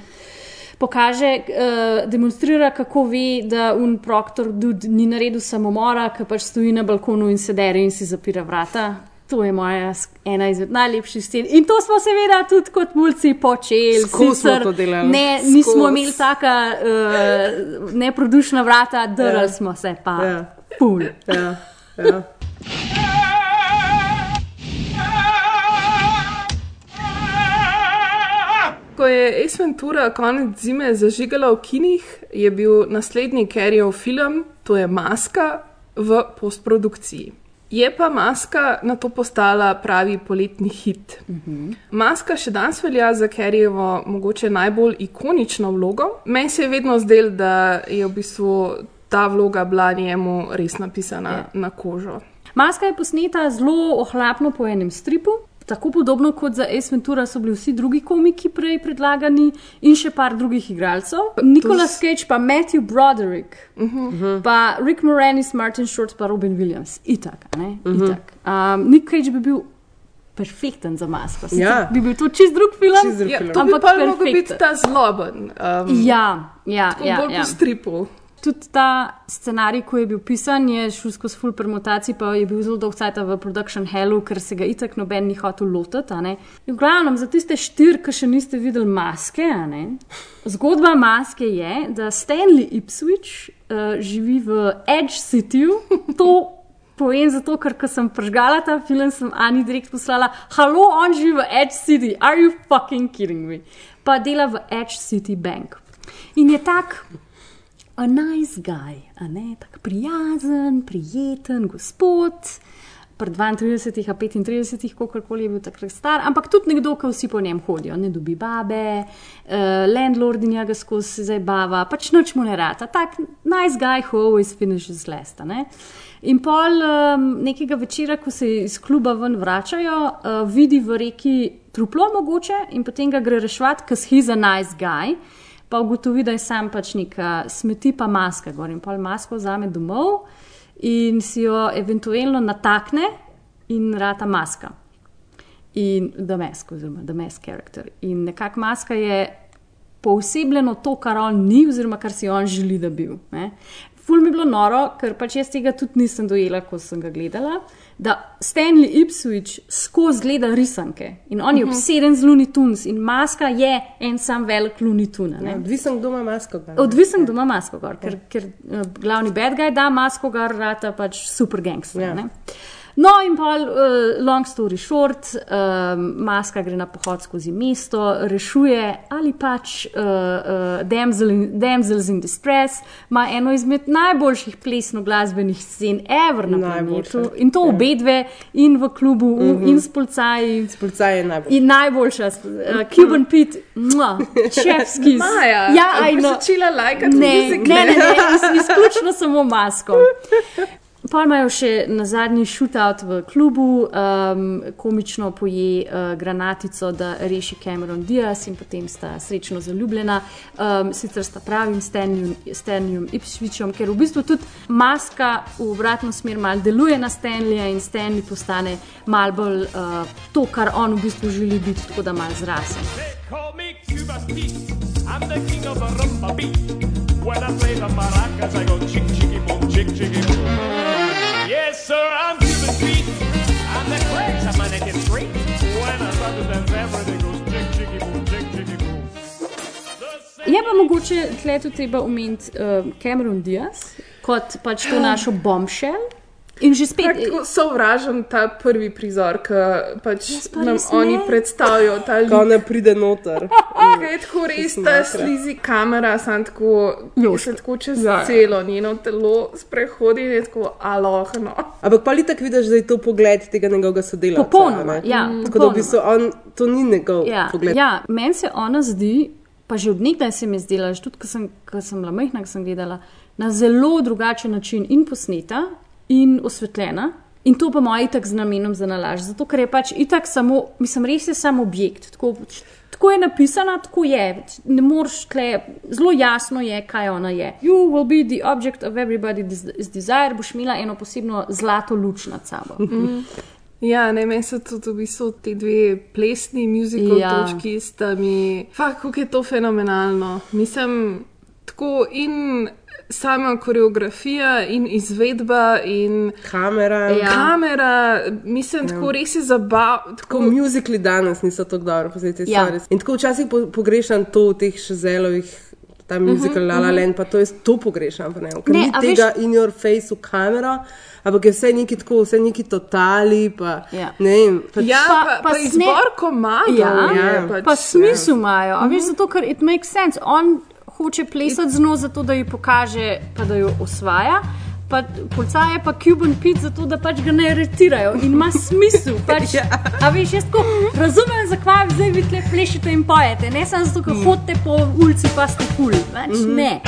Speaker 3: Pokaže, uh, demonstrira, kako ve, da un proktor Dud ni naredil samomora, ki pač stoji na balkonu in se dere in si zapira vrata. To je moja ena izmed najlepših scen. In to smo seveda tudi kot mulci počeli.
Speaker 2: Skozi smo
Speaker 3: sicer
Speaker 2: to delali.
Speaker 3: Ne, nismo imeli taka uh, neprodušna vrata, drli
Speaker 2: Ja.
Speaker 3: smo se pa.
Speaker 2: Ja.
Speaker 3: Pul.
Speaker 2: Ja, ja.
Speaker 1: Ko je Ace Ventura konec zime zažigala v kinih, je bil naslednji Carrier film, to je Maska, v postprodukciji. Je pa Maska na to postala pravi poletni hit. Maska še danes velja za Carrievo mogoče najbolj ikonično vlogo. Meni se je vedno zdel, da je v bistvu ta vloga bila njemu res napisana
Speaker 3: Ja.
Speaker 1: yeah. na kožo.
Speaker 3: Maska je posneta zelo ohlapno po enem stripu. Tako podobno kot za Ace Ventura so bili vsi drugi komiki prej predlagani in še par drugih igralcev. Nicolas Cage, pa Matthew Broderick, uh -huh. pa Rick Moranis, Martin Short, pa Robin Williams. Itak, a ne?
Speaker 2: Mhm.
Speaker 3: Itak. Um, Nick Cage bi bil perfekten za masko. Sicer
Speaker 2: Ja.
Speaker 3: Bi bil to čist drug film,
Speaker 2: Čist drug
Speaker 1: Ja,
Speaker 2: film.
Speaker 1: to bi
Speaker 3: ampak
Speaker 1: pa lahko
Speaker 3: perfekten.
Speaker 1: ta zloben. Um,
Speaker 3: Ja, ja,
Speaker 1: tako
Speaker 3: ja.
Speaker 1: bolj
Speaker 3: ja.
Speaker 1: po stripu.
Speaker 3: Tudi ta scenarij, ko je bil pisan, je šel skozi full permutacij, pa je bil zelo dolg čas v production hellu, ker se ga itak noben ni hotel lotiti. V glavnem, za tiste štiri, ki še niste videli maske, zgodba maske je, da Stanley Ipswich uh, živi v Edge Cityju. To povem zato, ker sem prežgala ta film, sem Ani direkt poslala: Halo, on živi v Edge City, are you fucking kidding me? Pa dela v Edge City Bank. In je tak a nice guy, a ne tako prijazen, prijeten gospod. Pri 32, a 35, kako je bil takrat star, ampak tudi nekdo, ki vsi po njem hodijo, ne dobi babe, uh, landlordinja ga skozi zabava, pač noč mu ne rata. Tak nice guy who always finishes last. In pol um, nekega večera, ko se iz kluba ven vračajo, uh, vidi v reki truplo mogoče in potem ga gre reševati, ker he's a nice guy pa ugotovi, da je sam pač neka smeti, pa maska gor in pol masko vzame domov in si jo eventualno natakne in rata maska. In The Mask, oziroma The Mask Character. In nekako maska je poosebljeno to, kar on ni, oziroma kar si on želi, da bi bil. ne. Ful mi je bilo noro, ker pač jaz tega tudi nisem dojela, ko sem ga gledala. Da Stanley Ipswich skozi gleda risanke in on je
Speaker 2: Mhm.
Speaker 3: obseden z Looney Tunes in maska je en sam velik Looney Tune. a ne.
Speaker 2: Odvisen, kdo ima masko. gor.
Speaker 3: Odvisen, kdo ima masko gor, ker, ker uh, glavni bad guy da masko gor, rata pač super gangster.
Speaker 2: Ja.
Speaker 3: ne. No, in pa, uh, long story short, um, maska gre na pohod skozi mesto, rešuje ali pač uh, uh, damsel in, Damsels in Distress, ima eno izmed najboljših plesno-glasbenih scen ever na
Speaker 2: Najboljše,
Speaker 3: planetu. In to
Speaker 2: ja.
Speaker 3: obe dve, in v klubu, uh
Speaker 2: Mhm.
Speaker 3: -huh. in s polcaji.
Speaker 2: S polcaji je najboljša.
Speaker 3: In najboljša, uh, Cuban Pete, čepski.
Speaker 1: Maja,
Speaker 3: ja,
Speaker 1: a
Speaker 3: aj
Speaker 1: boš
Speaker 3: no.
Speaker 1: začela lajkati
Speaker 3: ne,
Speaker 1: muzikle?
Speaker 3: ne, ne, ne, iz- izključno samo masko. Pa imajo še na zadnji shootout v klubu, um, komično poje uh, granatico, da reši Cameron Diaz in potem sta srečno zaljubljena. Um, sicer sta pravim Stanleyjem Ipswichom, ker v bistvu tudi maska v obratno smer mal deluje na Stanleya in Stanley postane mal bolj uh, to, kar on v bistvu želi biti, tako da mal zrase.
Speaker 5: I'm the king of the rumba beat. When I play the maracas, I go chick chicky boom, chick chicky boom. Sir, I'm Cuban Pete. I'm the craze, I'm an naked street. When I start to dance, everything goes chick chicky boom, chick chicky boom.
Speaker 3: Je pa mogoče tle tudi treba omeniti uh, Cameron Diaz kot pač to našo bombshell. In že spet.
Speaker 1: Tako sovražim ta prvi prizor, ki pač
Speaker 3: pa
Speaker 1: nam
Speaker 3: res
Speaker 1: oni
Speaker 3: ne.
Speaker 1: predstavijo.
Speaker 2: Ko ne pride noter.
Speaker 1: Kaj je tako res ta slizi kamera, sem tako, se tako čez
Speaker 2: Ja.
Speaker 1: ja. celo njeno telo sprehodi in je tako alohno.
Speaker 2: Ampak pa tako vidiš, da je to pogled tega njegovega sodelavca.
Speaker 3: Popolnoma,
Speaker 2: a ne?
Speaker 3: ja,
Speaker 2: Tako da v bistvu on, to ni njegov
Speaker 3: Ja,
Speaker 2: pogled.
Speaker 3: ja meni se ona zdi, pa že od nekdaj se mi je zdela, že tudi ko sem, ko sem bila majhna, ko sem gledala, na zelo drugačen način in posneta in osvetljena. In to pa moj itak z namenom za nalaž. Zato, ker je pač itak samo, mislim, res je samo objekt. Tako, tako je napisana, tako je. Ne moreš tle, zelo jasno je, kaj ona je. You will be the object of everybody's desire, boš imela eno posebno zlato luč nad sabo.
Speaker 1: Mm. Ja, ne, meni so tudi v bistvu ti dve plesni muzikal
Speaker 3: Ja.
Speaker 1: ja. točki, sta mi, fakt, kako je to fenomenalno. Mislim, tako in sama koreografija, in izvedba, in
Speaker 2: kamera.
Speaker 1: Ja. kamera mislim, tako
Speaker 2: Ja.
Speaker 1: res je zabavno.
Speaker 2: Tako muzikli danes niso tako dobro, posneti
Speaker 1: Ja.
Speaker 2: ja. In tako včasih po, pogrešam to v teh šezelovih. Ta muzikal, La La
Speaker 3: mhm.
Speaker 2: Land, pa to jaz to pogrešam. pa Ne,
Speaker 3: Ne,
Speaker 2: ni tega
Speaker 3: veš-
Speaker 2: in your face v kamero, ampak je vse neki tako, vse neki totali. Pa,
Speaker 3: Ja.
Speaker 2: ne vem, pač,
Speaker 1: Ja, pa, pa, pa izbor komadov
Speaker 3: Ja,
Speaker 1: je
Speaker 3: ja.
Speaker 1: pač,
Speaker 3: pa smisel imajo. A
Speaker 1: Mhm.
Speaker 3: veš, zato ker it makes sense. On hoče plesati z njo, zato da ji pokaže, pa da jo osvaja. Pa policaje pa Cuban Pete, zato da pač ga ne aretirajo in ima smisel. Pač,
Speaker 2: Ja.
Speaker 3: A veš, jaz tako razumem, zakaj zdaj vi tle plešete in pojete. Ne samo zato, ker hodite po ulici, pa ste kul. Pač
Speaker 2: Mhm.
Speaker 3: ne.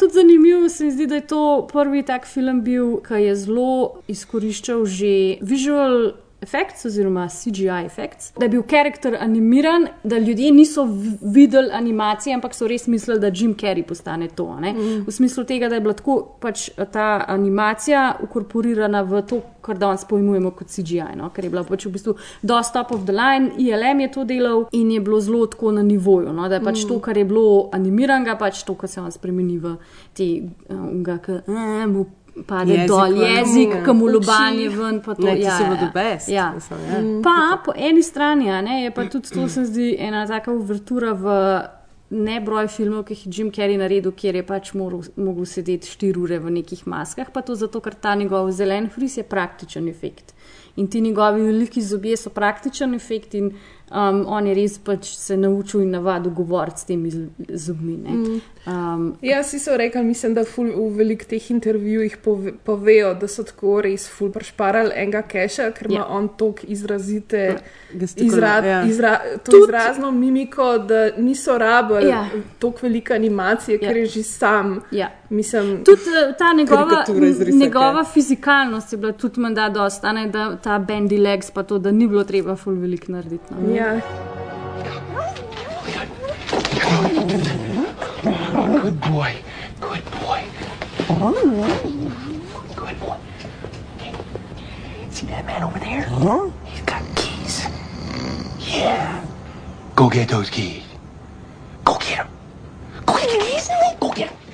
Speaker 3: Tudi zanimivo se mi zdi, da je to prvi tak film bil, ki je zelo izkoriščal že visual effects oziroma CGI effects, da je bil karakter animiran, da ljudje niso videli animacije, ampak so res mislili, da Jim Carrey postane to. ne.
Speaker 1: Mm.
Speaker 3: V smislu tega, da je bila tako pač ta animacija ukorporirana v to, kar danes pojmujemo kot CGI, no? ker je bila pač v bistvu dost top of the line, ILM je to delal in je bilo zelo tako na nivoju, no? da je pač
Speaker 1: Mm.
Speaker 3: to, kar je bilo animiranega, pač to, kar se vam spremeni v te, uh, ki mu pade
Speaker 2: Jezik
Speaker 3: dol, jezik, ki mu lobanje ven. pa to-
Speaker 2: Ne, ti
Speaker 3: ja,
Speaker 2: si
Speaker 3: ja,
Speaker 2: the best,
Speaker 3: Ja.
Speaker 2: mislim, ja.
Speaker 3: Pa po eni strani a ne, je pa tudi to, se zdi, ena taka uvertura v nebroj filmov, ki jih je Jim Carrey naredil, kjer je pač moral, mogel sedeti 4 ure v nekih maskah, pa to zato, ker ta njegov zelen fris je praktičen efekt. In ti njegovi veliki zobje so praktičen efekt, in um, on je res pač se naučil in navadil govoriti s temi z- zobmi. ne.
Speaker 1: Mm.
Speaker 3: Um,
Speaker 1: Ja, si so rekli, mislim, da ful, v velikih teh intervjujih pove, povejo, da so tako res ful prešparali enega keša, ker ima
Speaker 3: Ja.
Speaker 1: on tok izrazite,
Speaker 2: Gestikula-
Speaker 1: izra,
Speaker 2: ja.
Speaker 1: izra, to
Speaker 3: Tudi-
Speaker 1: izrazno mimiko, da niso rabili
Speaker 3: Ja.
Speaker 1: ja. tako velike animacije, ker
Speaker 3: Ja.
Speaker 1: je že sam.
Speaker 3: Ja.
Speaker 1: Mislim,
Speaker 3: Tudi eh, ta njegova, njegova fizikalnost je bila tudi menda dosta, ne, da ta bendy legs, pa to, da ni bilo treba ful velik narediti. No.
Speaker 1: Ja.
Speaker 11: Good boy. Good boy.
Speaker 10: Good boy. See that man over there? He's got keys. Yeah. Go get those keys. Go get them. Go get the keys. Go get them.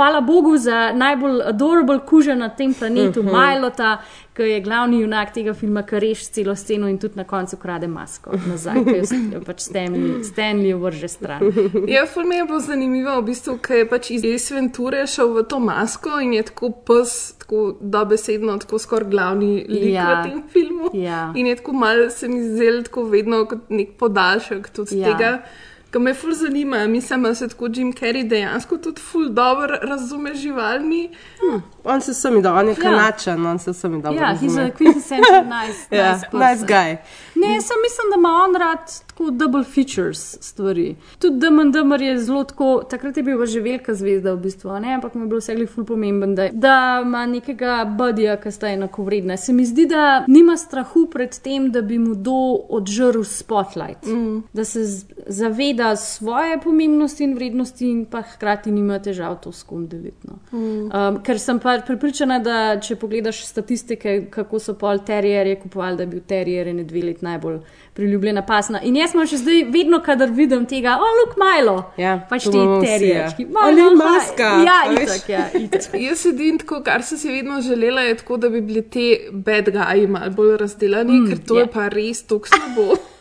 Speaker 3: Hvala Bogu za najbolj adorable kuža na tem planetu, uh
Speaker 2: Mhm.
Speaker 3: Milota, ki je glavni junak tega filma, ki reš celo sceno in tudi na koncu krade masko nazaj, ki jo pač Stanley, Stanley vrže stran.
Speaker 1: Ja, film je bilo zanimivo, v bistvu, ker je pač iz Ace Venture šel v to masko in je tako pes, tako dobesedno, tako skoraj glavni lik
Speaker 3: Ja.
Speaker 1: v tem filmu.
Speaker 3: Ja.
Speaker 1: In je tako mal se mi zdel tako vedno kot nek podaljšek tudi
Speaker 3: ja.
Speaker 1: tega. Kar me ful zanima, mislim, da se tako Jim Carrey dejansko tudi ful dobro razume živalmi.
Speaker 2: Hm, on se vsemi dobro, on je
Speaker 3: Ja.
Speaker 2: kanačan, on se vsemi dobro
Speaker 3: Ja, he's a quintessential nice,
Speaker 2: Ja,
Speaker 3: nice,
Speaker 2: nice
Speaker 3: person.
Speaker 2: guy.
Speaker 3: Ne, sem mislim, da ima on rad tako double features stvari. Tudi Demen Demer je zelo tako, takrat je bil že velika zvezda v bistvu, a ne? ampak mi je bilo vse ful pomemben, da, da ima nekega budija, ki sta enako vredna. Se mi zdi, da nima strahu pred tem, da bi mu do odžrl spotlight. Mm. Da se zaveda svoje pomembnosti in vrednosti in pa hkrati nima težav to s kom deliti. No.
Speaker 1: Mm.
Speaker 3: Um, ker sem pa pripričana, da če pogledaš statistike, kako so pol terjerje kupovali, da je bil terjer ene dve let najbolj priljubljena pasna. In jaz sem še zdaj, vedno, kadar vidim tega, o, luk Milo,
Speaker 2: Ja,
Speaker 3: pač te terjerčki.
Speaker 2: ja. Ali maska,
Speaker 3: Ja, itak, ja, itak.
Speaker 1: Jaz sedim tako, kar sem si vedno želela, je tako, da bi bili te bad guyi malo bolj razdeljeni,
Speaker 3: Mm,
Speaker 1: ker to
Speaker 3: ja.
Speaker 1: je pa res tako slabo.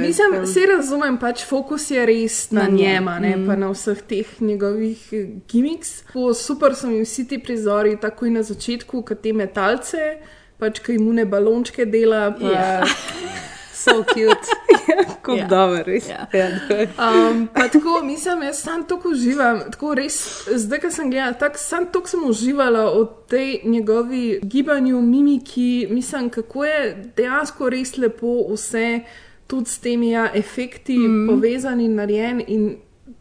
Speaker 1: Mislim, vse razumem, pač fokus je res na,
Speaker 3: Na njem,
Speaker 1: ne
Speaker 3: mm.
Speaker 1: pa na vseh teh njegovih eh, gimmicks. Tako super so mi vsi ti prizori, takoj na začetku, kot te metalce, pač ki imune balončke dela. Pa,
Speaker 3: Ja.
Speaker 2: So cute. Kako
Speaker 3: Ja.
Speaker 2: dobro, res.
Speaker 3: Ja.
Speaker 2: Ja.
Speaker 1: Um, pa tako, mislim, jaz sam tako uživam, tako res, zdaj, ko sem gledala, tako sam tako sem uživala od tej njegovi gibanju, mimiki, mislim, kako je dejansko res lepo vse, tudi s temi ja, efekti mm. povezani in narejen in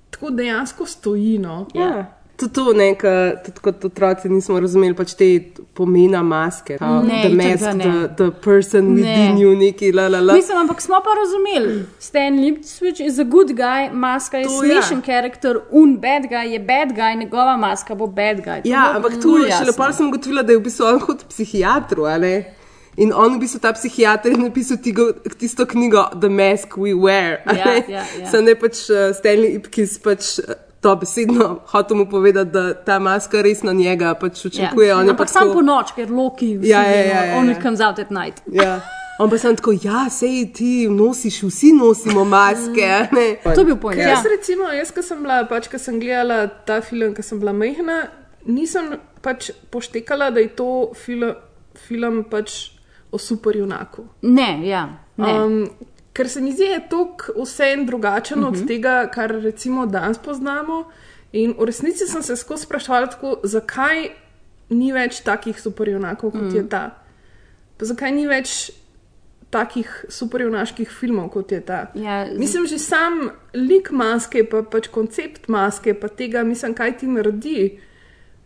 Speaker 1: tako dejansko stoji. No.
Speaker 2: Ja. Tudi to, ne, ka, tudi kot otroci nismo razumeli pač te pomena maske. kao,
Speaker 3: Ne,
Speaker 2: the mask,
Speaker 3: ne.
Speaker 2: the, the person within
Speaker 3: Ne.
Speaker 2: you, neki la la la.
Speaker 3: Mislim, ampak smo pa razumeli. Stan Lipswich je a good guy, maska je
Speaker 2: To
Speaker 3: smešen
Speaker 2: ja.
Speaker 3: karakter, un bad guy je bad guy, njegova maska bo bad guy. To
Speaker 2: Ja,
Speaker 3: bo
Speaker 2: ampak tu je šele pa sem ugotovila, da je v bistvu on kot psihiatru, a ne? In on v bistvu ta psihiater je napisal tigo, tisto knjigo The Mask We Wear.
Speaker 3: Ja,
Speaker 2: ne?
Speaker 3: ja, ja.
Speaker 2: Sem ne pač uh, Stanley Ipkiss pač uh, to besedno hotel mu povedati, da ta maska res na njega pač učinkuje.
Speaker 3: Ja.
Speaker 2: on
Speaker 3: Ampak
Speaker 2: pa
Speaker 3: samo
Speaker 2: tako-
Speaker 3: po noč, ker Loki vsi
Speaker 2: Ja, ja,
Speaker 3: vemo,
Speaker 2: ja, ja,
Speaker 3: only
Speaker 2: ja.
Speaker 3: comes out at night.
Speaker 2: Ja. On pa sem tako, ja, sej ti nosiš, vsi nosimo maske. a Ne?
Speaker 3: To je bil point.
Speaker 1: Ker
Speaker 3: Ja.
Speaker 1: Jaz, recimo, jaz, ko sem bila, pač, ko sem gledala ta film, ko sem bila majhna, nisem pač poštekala, da je to film, film pač o superjunaku.
Speaker 3: Ne, ja. Ne.
Speaker 1: Um, ker se mi zdi, da je to vse en drugačen uh -huh.
Speaker 3: Mhm.
Speaker 1: od tega, kar recimo danes poznamo. In v resnici sem se skozi sprašvala, tako, zakaj ni več takih superjunakov kot mm. je
Speaker 3: Mm.
Speaker 1: ta. Pa zakaj ni več takih superjunaških filmov kot je ta.
Speaker 3: Ja, z-
Speaker 1: Mislim, že sam lik maske, pa pač koncept maske, pa tega, mislim, kaj ti naredi,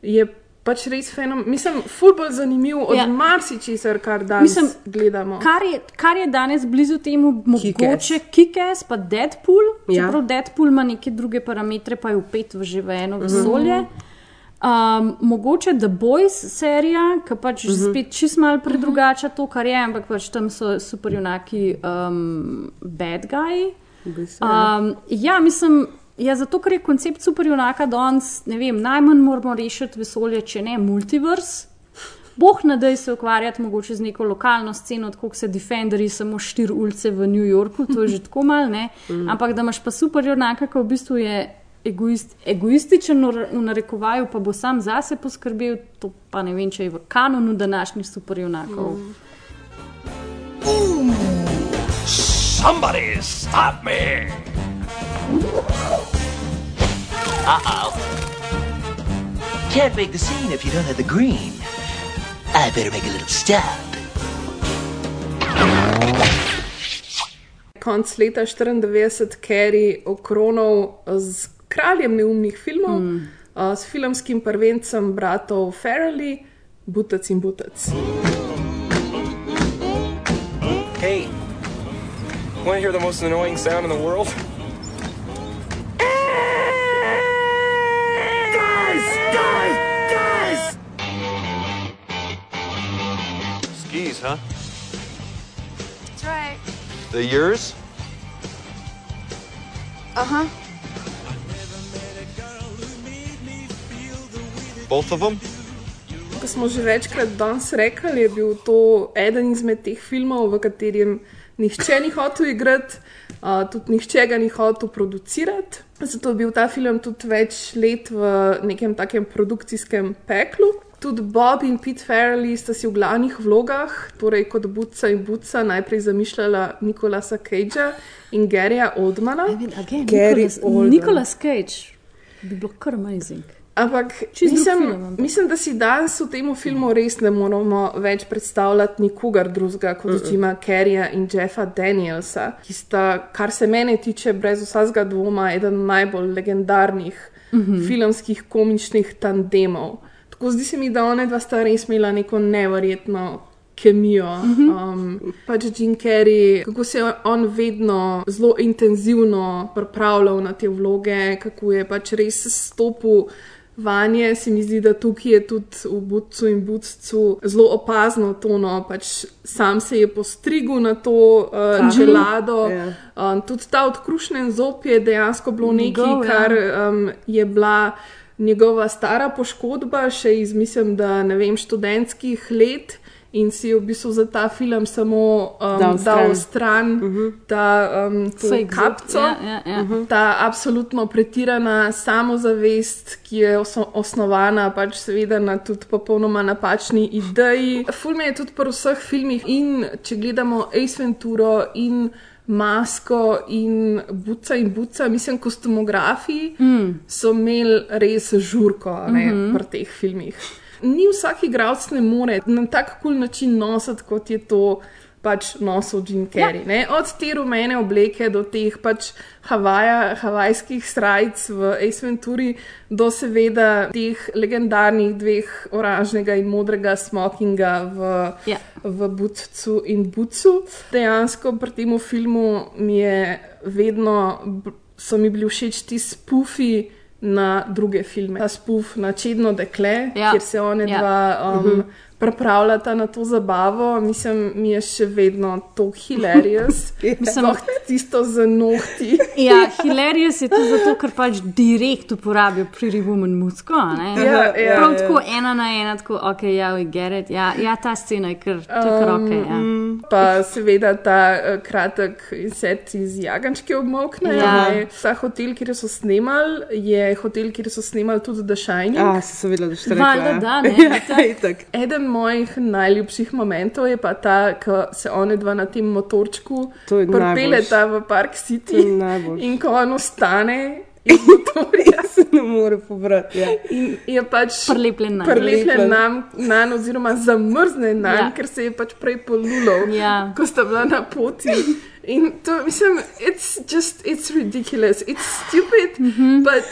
Speaker 1: je pač res fenomen. Mislim, fulbol zanimiv od
Speaker 3: Ja.
Speaker 1: ja. marsičesar, kar danes
Speaker 3: Mislim,
Speaker 1: gledamo.
Speaker 3: Kar je, kar je danes blizu temu, mogoče Kikes, pa Deadpool.
Speaker 2: Ja.
Speaker 3: Čeprav Deadpool ima neke druge parametre, pa je upet v že v eno
Speaker 2: Mhm.
Speaker 3: vesolje. Um, mogoče The Boys serija, ki pač
Speaker 2: Mhm.
Speaker 3: mm -hmm. spet čist malo predrugača to, kar je, ampak pač tam so superjunaki um, bad guy. Um, ja, mislim, ja, zato ker je koncept superjunaka danes, ne vem, najmanj moramo rešiti vesolje, če ne multivers. Boh ne da se ukvarjati mogoče z neko lokalno sceno, tako se Defenderji, samo štiri ulice v New Yorku, to je že tako mal, ne.
Speaker 2: Mm.
Speaker 3: Ampak da imaš pa superjunaka, ki v bistvu je egoist, egoističen v narekovaju, pa bo sam zase poskrbel, to pa ne vem, če je v kanonu današnjih superjunakov.
Speaker 2: Mm.
Speaker 5: Somebody stop me!
Speaker 12: Uh oh. Can't make the scene if you don't have the green. I better make a little stop.
Speaker 1: konc leta 94 Kerry okronal z kraljem neumnih filmov, mm. uh, s filmskim prvencem bratov Farrelly, Butac in Butac.
Speaker 9: Hey, want to hear the most annoying sound in the world?
Speaker 13: Yours, huh?
Speaker 14: That's right.
Speaker 13: They're yours?
Speaker 14: Uh huh.
Speaker 13: Both of them?
Speaker 1: Kot smo že večkrat danes rekli, je bil to eden izmed teh filmov, v katerem nihče ni hotel igrati, uh, tudi nihče ga ni hotel producirati. Zato je bil ta film tudi več let v nekem takem produkcijskem peklu. Tudi Bob in Pete Farrelly sta si v glavnih vlogah, torej kot Buca in Buca, najprej zamišljala Nikolasa Cagea in Garyja Oldmana.
Speaker 3: Gary Oldman. Nicolas Cage bi bilo kar amazing.
Speaker 1: Ampak mislim,
Speaker 3: film,
Speaker 1: mislim, da si danes v tem filmu res ne moramo več predstavljati nikogar drugega kot
Speaker 2: Mm-mm.
Speaker 1: Jima Carreya in Jeffa Danielsa, ki sta, kar se mene tiče, brez vsakega dvoma, eden najbolj legendarnih
Speaker 3: Mhm.
Speaker 1: filmskih komičnih tandemov. Tako zdi se mi, da one dva sta res imela neko neverjetno. Kemijo.
Speaker 3: Mhm.
Speaker 1: Um, pač Jim Carrey, kako se je on vedno zelo intenzivno pripravljal na te vloge, kako je pač res stopil vanje. Se mi zdi, da tukaj je tudi v Budcu in Budcu zelo opazno to, no, pač sam se je postrigel na to uh, čelado.
Speaker 3: Ja.
Speaker 1: Um, tudi ta odkrušen zob je dejansko bilo nekaj,
Speaker 3: Njegov, ja.
Speaker 1: kar um, je bila njegova stara poškodba, še iz, mislim, da ne vem, študentskih let. In si v bistvu za ta film samo um,
Speaker 2: Dal
Speaker 1: dal
Speaker 2: stran.
Speaker 1: stran ta um, to
Speaker 3: Fake zob,
Speaker 1: kapco,
Speaker 3: ja, ja, ja.
Speaker 1: Mhm. ta absolutno pretirana samozavest, ki je oso- osnovana pač seveda na tudi popolnoma napačni ideji. Film je tudi pri vseh filmih in če gledamo Ace Venturo in Masko in Buca in Buca, mislim, kostumografi
Speaker 3: Mm.
Speaker 1: so imeli res žurko ne,
Speaker 3: Mhm.
Speaker 1: pri teh filmih. Ni vsak igralec ne more na tak kul način nositi, kot je to pač nosil Jim Carrey. Ja. Od te rumene obleke do teh pač Havaja, havajskih srajc v Ace Venturi, do seveda teh legendarnih dveh oranžnega in modrega smokinga v,
Speaker 3: Ja.
Speaker 1: v Budcu in Bucu. Dejansko pri tem filmu mi je vedno, so mi bili všeč ti spufi na druge filme. Ta spuf na Čedno dekle,
Speaker 3: Ja.
Speaker 1: kjer se one
Speaker 3: Ja.
Speaker 1: dva um,
Speaker 3: Mhm.
Speaker 1: Pripravljata na to zabavo, mislim, mi je še vedno to hilarious.
Speaker 3: Mislim-
Speaker 1: Sploh tisto z nohti.
Speaker 3: Ja, hilarious je to zato, ker pač direkt uporabijo Pretty Woman musko. a ne?
Speaker 1: Ja, ja,
Speaker 3: Prav
Speaker 1: ja.
Speaker 3: tako ena na ena, tako, ok, ja, we get it. Ja, ja ta scena je kar, kar ok. Ja.
Speaker 1: Um, pa seveda ta uh, kratek inset iz Jagančke obmokne.
Speaker 3: Ja.
Speaker 1: Ja. Ta hotel, kjer so snemali, je hotel, kjer so snemali tudi The Shining.
Speaker 2: A, si se videla, da ste rekli.
Speaker 1: Valjda da, ne, itak. Eden mojih najljubših momentov je pa ta, ko se one dva na tem motorčku pripeljeta v Park City in ko on ostane. motorja.
Speaker 2: se ne more pobrati. Ja.
Speaker 1: In je pač
Speaker 3: Prilepljen nanj.
Speaker 1: prilepljen
Speaker 2: Prilepljen.
Speaker 1: nam, nan, oziroma zamrznen nam,
Speaker 3: Ja.
Speaker 1: ja. ker se je pač prej polulal,
Speaker 3: Ja.
Speaker 1: ko sta bila na poti. In to, mislim, it's just, it's ridiculous, it's stupid, mm. -hmm. but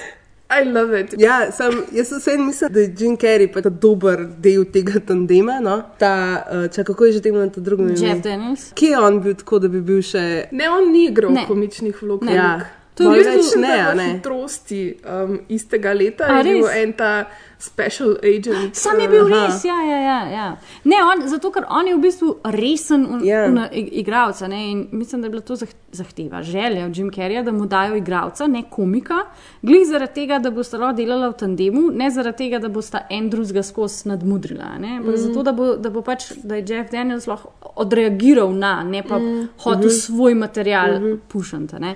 Speaker 1: I love it.
Speaker 2: Ja, sam, jaz sem mislil, da je Jim Carrey pa ta dober del tega tandema. No? Ta, uh, čak, kako je že temu na drugem imenu?
Speaker 3: Jeff Daniels.
Speaker 2: Kje je on bil tako, da bi bil še.
Speaker 1: Ne, on ni igral
Speaker 3: Ne.
Speaker 1: komičnih vlog.
Speaker 3: Ne.
Speaker 2: Ja.
Speaker 1: To je
Speaker 2: več ne, ne?
Speaker 1: hitrosti um, istega leta,
Speaker 3: A
Speaker 1: je bil
Speaker 3: res?
Speaker 1: en ta special agent.
Speaker 3: Sam je bil
Speaker 1: uh,
Speaker 3: res, ja, ja, ja. ja. Ne, on, zato, ker on je v bistvu resen un,
Speaker 2: Ja.
Speaker 3: yeah. igralec. ne, in Mislim, da je bila to zah- zahteva, želja od Jim Carreya, da mu dajo igralca, ne komika, glih zaradi tega, da bosta lahko delala v tandemu, ne zaradi tega, da bosta en drugega skozi nadmudrila.
Speaker 1: Mhm.
Speaker 3: Zato, da bo, da bo pač, da je Jeff Daniels lahko odreagiral na, ne pa
Speaker 1: Mhm.
Speaker 3: hotel
Speaker 1: Mhm.
Speaker 3: svoj material
Speaker 1: Mhm.
Speaker 3: pušati. ne.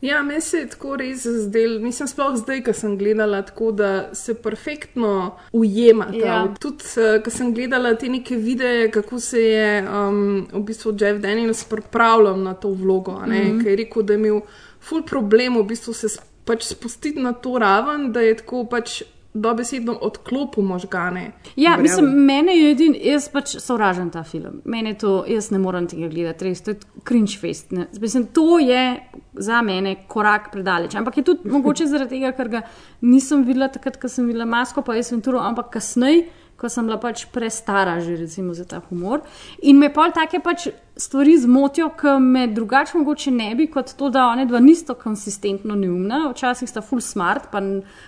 Speaker 1: Ja, meni se je tako res zdel, mislim, sploh zdaj, ko sem gledala, tako da se perfektno ujemata.
Speaker 3: Ja.
Speaker 1: Tudi, eh, ko sem gledala te neke videe, kako se je um, v bistvu Jeff Daniels pripravljal na to vlogo, mm
Speaker 3: Mhm.
Speaker 1: -hmm. ker je rekel, da je imel ful problem v bistvu se pač spustiti na to raven, da je tako pač dobesedno odklopil možgane.
Speaker 3: Ja,
Speaker 1: Verjamem.
Speaker 3: mislim, mene je edin, jaz pač sovražim ta film. Mene to, jaz ne morem tega gledati, res, to je cringe fest. Ne. Mislim, to je za mene korak predaleč. Ampak je tudi mogoče zaradi tega, ker ga nisem videla takrat, ko sem videla masko, pa jaz venturo, ampak kasneje. Ko sem bila pač prestara, že recimo za ta humor. In me pol take pač stvari zmotijo, ki me drugače mogoče ne bi, kot to, da one dva nista konsistentno neumna, včasih sta full smart, pa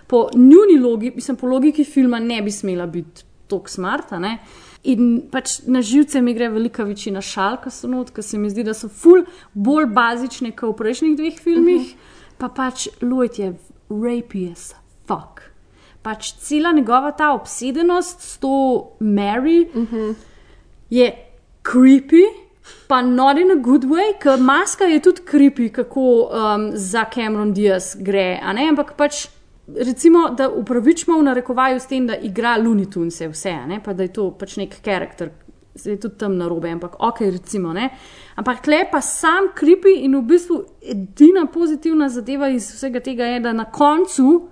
Speaker 3: po njuni logiki, mislim, po logiki filma ne bi smela biti tako smart. a ne. In pač na živce mi gre velika večina šal, ki so not, ki se mi zdi, da so ful bolj bazične kot v prejšnjih dveh filmih. Uh -huh. Pa pač Lloyd je rapey as fuck. Pač cela njegova ta obsedenost s to Mary uh -huh. je creepy. Pa not in a good way, ker maska je tudi creepy, kako um, za Cameron Diaz gre. Ampak pač recimo, da upravičimo v narekovaju s tem, da igra Looney Tunes, vse, ne? pa da je to pač nek karakter, zdaj tudi tam na robe, ampak ok, recimo. Ne? Ampak tle pa sam creepy in v bistvu edina pozitivna zadeva iz vsega tega je, da na koncu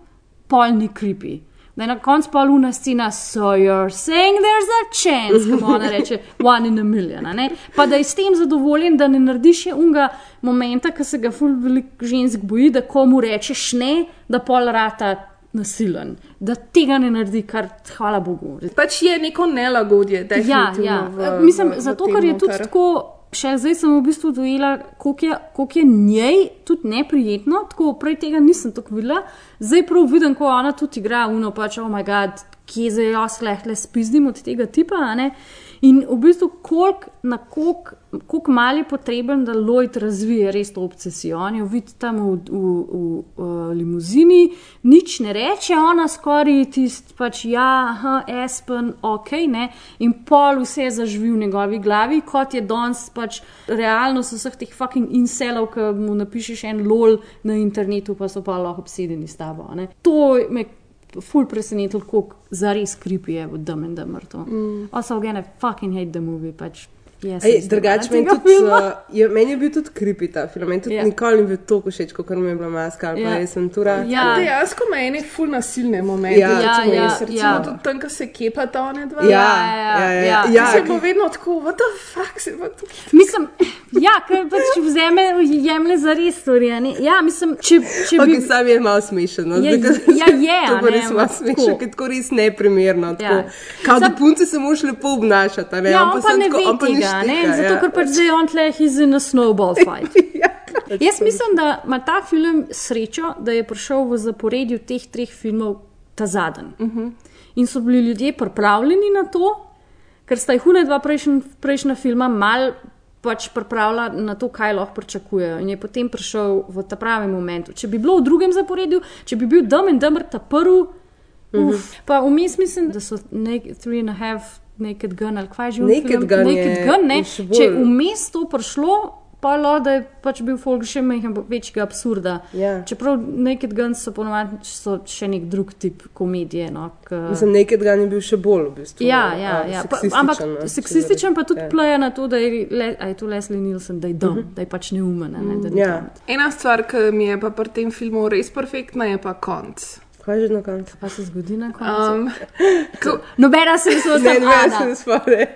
Speaker 3: pol ni creepy. Da je na koncu pa luna scena, so you're saying there's a chance, kako ona reče, one in a million. ne? Pa da je s tem zadovoljen, da ne narediš še unga momenta, ki se ga ful veliko žensk boji, da komu rečeš ne, da pol rata nasilen. Da tega ne naredi, kar hvala Bogu.
Speaker 1: Pač je neko nelagodje,
Speaker 3: Ja,
Speaker 1: definitivno.
Speaker 3: ja.
Speaker 1: v-
Speaker 3: Mislim,
Speaker 1: v- v
Speaker 3: zato,
Speaker 1: tem
Speaker 3: ker je tudi
Speaker 1: noter.
Speaker 3: tako. Še zdaj sem v bistvu dojela, koliko je, koliko je njej tudi neprijetno, tako prej tega nisem tako videla. Zdaj prav vidim, ko ona tudi igra, uno pač, oh moj bog, kje zdaj jaz lehle spizdim od tega tipa. In v bistvu, koliko na koliko koliko mal je potreben, da Lloyd razvije res to obsesijo. On jo vidi tam v, v, v, v limuzini, nič ne reče, ona skoraj tisti, pač ja, aha, Aspen, ok, ne. In pol vse zaživi v njegovi glavi, kot je danes pač realnost vseh teh fucking inselov, ki mu napišeš en lol na internetu, pa so pa lahko obsedeni s tabo. ne. To me ful presenetilo, koliko zares kripi je v Dumb and Dumber to.
Speaker 2: Mm.
Speaker 3: Also, again, I fucking hate the movie, pač. Yes,
Speaker 2: Ej, drugače, meni, tudi, uh, je, meni je bil tudi creepy ta film. Meni tudi
Speaker 3: Ja.
Speaker 2: yeah. nikoli ni bil tako všeč, kot mi je bila maska ali
Speaker 3: Ja.
Speaker 2: pa jaz Ventura.
Speaker 3: Ja.
Speaker 1: Dejansko ima ene ful nasilne momente.
Speaker 2: Ja.
Speaker 1: recimo,
Speaker 3: Ja,
Speaker 1: jaz,
Speaker 3: ja,
Speaker 1: recimo
Speaker 3: ja.
Speaker 1: tudi tam, ko se kepata one dva.
Speaker 2: Ja, ja, ja, ja.
Speaker 1: ja.
Speaker 2: Ja,
Speaker 1: Se bo vedno tako, what the fuck se bo tu.
Speaker 3: Mislim, ja, ker pač vzame, jemlje za res stvari. Ja, mislim, če, če bi.
Speaker 2: Okay, sam je malo smešen. No,
Speaker 3: Ja, ja, je,
Speaker 2: To bo res malo smešno,
Speaker 3: tako.
Speaker 2: ker je tako res neprimerno. Tako.
Speaker 3: Ja.
Speaker 2: Kao da
Speaker 3: Sam-
Speaker 2: punce se moraš lepo obnašati. Ne?
Speaker 3: Ja,
Speaker 2: On
Speaker 3: on pa
Speaker 2: samo
Speaker 3: ne
Speaker 2: tako-
Speaker 3: ve
Speaker 2: on
Speaker 3: tega, ne?
Speaker 2: štika,
Speaker 3: zato
Speaker 2: ja.
Speaker 3: ker pač zdaj on tle he's in a snowball fight. Jaz mislim, da ima ta film srečo, da je prišel v zaporedju teh treh filmov ta zadnji. Uh -huh. In so bili ljudje pripravljeni na to, ker sta jih hune dva prejšnja, prejšnja filma mal pač pripravila na to, kaj lahko pričakujejo. In je potem prišel v ta pravi moment. Če bi bilo v drugem zaporedju, če bi bil Dumb and Dumber ta prvi,
Speaker 2: Mhm.
Speaker 3: uf, pa vmes mislim, da so naked, three and a half. Naked Gun ali kaj že
Speaker 2: Naked
Speaker 3: film?
Speaker 2: Gun
Speaker 3: Naked
Speaker 2: je
Speaker 3: Gun, ne?
Speaker 2: bolj-
Speaker 3: Če je vmes to prišlo, pa lahko da je pač bil folk še manj večjega absurda.
Speaker 2: Ja.
Speaker 3: Čeprav Naked Gun so ponovadi so še nek drug tip komedije. No, k,
Speaker 2: Mislim, Naked Gun je bil še bolj v bistvu.
Speaker 3: Ja, ja,
Speaker 2: a,
Speaker 3: ja. Pa,
Speaker 2: seksističen,
Speaker 3: ampak
Speaker 2: no, če
Speaker 3: seksističen pa tudi
Speaker 2: rekel.
Speaker 3: pleja na to, da je, le, je to Leslie Nielsen, da je dom, uh -huh. da je pač neumen. Ne, ni
Speaker 2: Ja.
Speaker 3: pamet.
Speaker 1: Ena stvar, ki mi je pa pri tem filmu res perfektna, je pa konc.
Speaker 2: Kaj je že na koncu?
Speaker 3: Pa se zgodi na koncu.
Speaker 1: Um, ko,
Speaker 3: Nobena se ne spomni.
Speaker 2: Ne, ne, se ne spomni.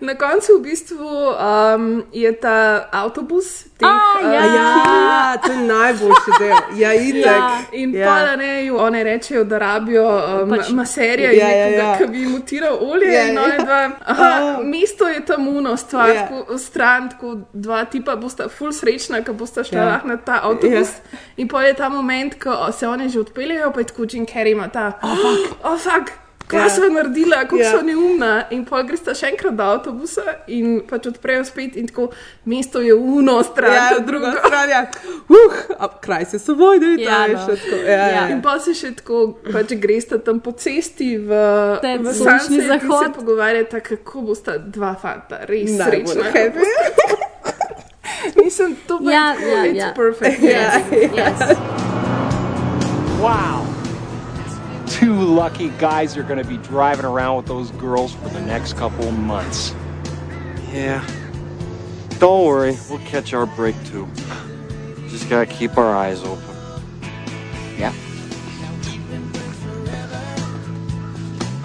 Speaker 1: na koncu v bistvu um, je ta avtobus. Teh,
Speaker 3: A, ja.
Speaker 1: uh,
Speaker 2: Ja, to je najboljši del. Ja, itek.
Speaker 3: Ja.
Speaker 1: In
Speaker 2: Ja.
Speaker 1: ja. pa ne, one rečejo, da rabijo um,
Speaker 3: Pač-
Speaker 1: maserja
Speaker 2: Ja,
Speaker 1: ja,
Speaker 2: ja,
Speaker 1: nekoga,
Speaker 2: ja.
Speaker 1: ki bi mutiral olje.
Speaker 2: Ja,
Speaker 1: Ja, in
Speaker 2: ja.
Speaker 1: dva, aha,
Speaker 2: Oh.
Speaker 1: mesto je tam uno stvar,
Speaker 2: Ja.
Speaker 1: ja. tako, stran, tako dva tipa bosta ful srečna, ko bosta šla
Speaker 2: Ja.
Speaker 1: ja. na ta avtobus. Ja. In pa je ta moment, ko se one že odpeljejo, pa je tako Jim Carrey ima ta, oh fuck, oh fuck. Kaj
Speaker 2: Ja.
Speaker 1: ja. so naredila, kako
Speaker 2: Ja.
Speaker 1: ja. so neumna, in pa greš še enkrat do avtobusa in pač odprejo spet, in tako mesto je uno, stran,
Speaker 2: Ja,
Speaker 1: ta
Speaker 2: druga
Speaker 1: druga.
Speaker 2: stran, ja. Uh, kraj se svoj, da je
Speaker 3: Ja,
Speaker 2: ta
Speaker 3: no.
Speaker 2: še tako. Ja, ja.
Speaker 3: Ja.
Speaker 1: In pa se še tako, pač greste tam po cesti v,
Speaker 3: Te
Speaker 1: v
Speaker 3: sončni zahod.
Speaker 1: se pogovarjate, kako bosta dva fanta res
Speaker 2: Najbolj
Speaker 1: srečna. Mislim, to pa
Speaker 3: Ja, ja,
Speaker 1: it's
Speaker 3: ja.
Speaker 1: perfect.
Speaker 3: Yes, yes.
Speaker 5: Wow. Two lucky guys are going to be driving around with those girls for the next couple months.
Speaker 13: Yeah. Don't worry, we'll catch our break too. Just gotta keep our eyes open.
Speaker 5: Yeah.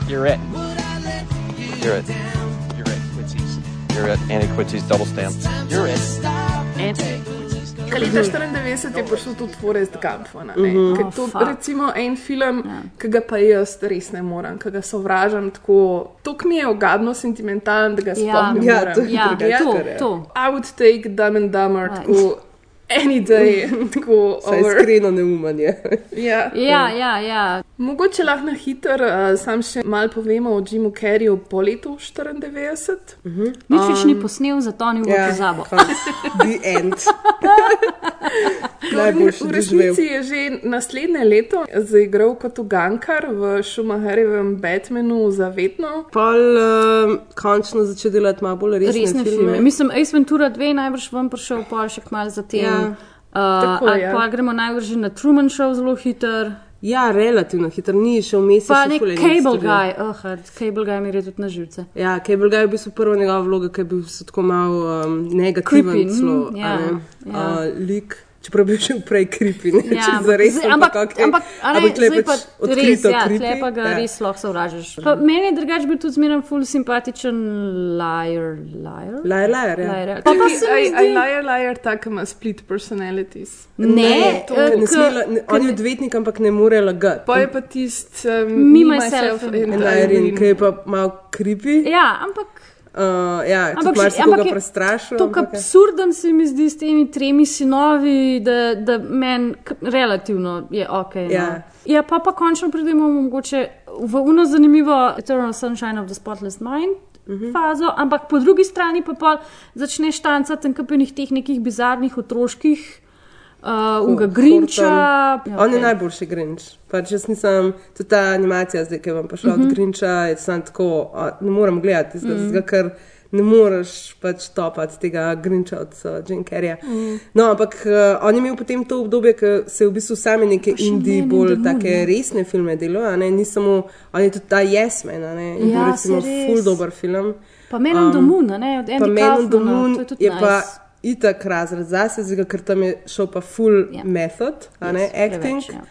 Speaker 5: You're it.
Speaker 13: You're it.
Speaker 5: You're it. Quincy's.
Speaker 13: You're it. Andy Quincy's double stamp.
Speaker 5: You're it.
Speaker 3: And,
Speaker 1: Leta 94 je prišel tudi Forest Gump. Ne? Mm
Speaker 2: Mhm.
Speaker 1: -hmm.
Speaker 3: Oh,
Speaker 1: to,
Speaker 3: fuck.
Speaker 1: recimo en film, ja. ki ga pa jaz res ne morem, ki ga sovražam tako. To mi je ogadno sentimentalen, da ga sploh
Speaker 3: Ja.
Speaker 2: Ja, to je
Speaker 3: ja, to,
Speaker 2: je.
Speaker 3: to.
Speaker 1: I would take Dumb and Dumber.
Speaker 3: Right.
Speaker 1: Tako, any day, tako
Speaker 2: Saj
Speaker 1: over.
Speaker 2: iskreno neumanje.
Speaker 1: Ja.
Speaker 3: Ja, ja, ja.
Speaker 1: Mogoče lahko na hitro uh, sam še malo povemo o Jimu Carreyju po letu 94. Uh -huh.
Speaker 3: Nič več ni posnel, zato ni v
Speaker 2: Ja,
Speaker 3: pozabo.
Speaker 2: konc. The end.
Speaker 1: V resnici je že naslednje leto zaigral kot ugankar v Schumacherjevem Batmanu Zavetno.
Speaker 2: Pol uh, končno začel delati malo bolj resne,
Speaker 3: Resne filme. Mislim, Ace Ventura 2 najbrž vam prišel, pol še kmalu zatem.
Speaker 2: Ja.
Speaker 3: Uh,
Speaker 2: Tako,
Speaker 3: ali
Speaker 2: ja.
Speaker 3: pa gremo najbrž na Truman Show zelo hiter.
Speaker 2: Ja, relativno hiter, ni še vmes.
Speaker 3: Pa nek Cable. Guy, oh, Cable Guy mi gre tudi na živce.
Speaker 2: Ja, Cable Guy je v bistvu prva njegova vloga, ki je bil tako malo um, negativen,
Speaker 3: Creepy,
Speaker 2: celo,
Speaker 3: mm, ja, ja.
Speaker 2: uh, lik. Čeprav bi šel prej kripi, ne
Speaker 3: Ja,
Speaker 2: če za res.
Speaker 3: zdaj- ampak,
Speaker 2: okay.
Speaker 3: ampak, ne,
Speaker 2: ampak tle pač
Speaker 3: pa res,
Speaker 2: odkrito
Speaker 3: ja,
Speaker 2: creepy.
Speaker 3: tle pa ga
Speaker 2: ja.
Speaker 3: res lahko sovražiš. Pa meni je drugač bil tudi zmeren ful simpatičen liar, liar.
Speaker 2: Liar, liar, ja.
Speaker 3: liar. Pa, pa se mi zdi,
Speaker 1: liar, liar, tako ima split personalities.
Speaker 3: Ne,
Speaker 1: to
Speaker 3: eh,
Speaker 2: Ne
Speaker 3: k-
Speaker 2: sme la- ne- On je odvetnik, ampak ne more lagati.
Speaker 1: Pa je pa tisti um,
Speaker 3: Me, myself and
Speaker 2: In
Speaker 1: I.
Speaker 2: Irene, ki je pa malo creepy.
Speaker 3: ja, ampak
Speaker 2: Uh, ja,
Speaker 3: Ampak še- ampak je
Speaker 2: prestrašil.
Speaker 3: Tako
Speaker 2: je-
Speaker 3: absurden se mi zdi s temi tremi sinovi, da, da meni relativno je ok. No.
Speaker 2: Ja.
Speaker 3: ja, pa pa končno pridemo mogoče v uno zanimivo Eternal Sunshine of the Spotless Mind.
Speaker 2: Mhm.
Speaker 3: Fazo, ampak po drugi strani pa začneš tancati tam kapenih teh nekih bizarnih otroških, uh, unga Grinča.
Speaker 2: Horton.
Speaker 3: Ja,
Speaker 2: On je najboljši Grinč. Pač jaz nisem, tudi ta animacija, zdaj, ki vam prišla
Speaker 3: Mhm.
Speaker 2: od Grinča, je samo tako, a, ne morem gledati, mm.
Speaker 3: Mhm.
Speaker 2: zato ker ne moreš pač topati tega Grinča od uh, Jane Carreya.
Speaker 3: Mm.
Speaker 2: No, ampak uh, on je imel potem to obdobje, ko se je v bistvu sami neke indie,
Speaker 3: in
Speaker 2: bolj take resne filme delal, a ne, ni samo, on je tudi ta Yes Man, a ne, in
Speaker 3: Ja,
Speaker 2: bil recimo full dober film.
Speaker 3: Pa Men on the Moon, a ne, od
Speaker 2: Pa
Speaker 3: je
Speaker 2: je pa
Speaker 3: nice.
Speaker 2: Itak razred zase, zato ker tam je šel pa full
Speaker 3: Ja.
Speaker 2: method, a ne,
Speaker 3: Yes,
Speaker 2: acting.
Speaker 3: preveč, ja.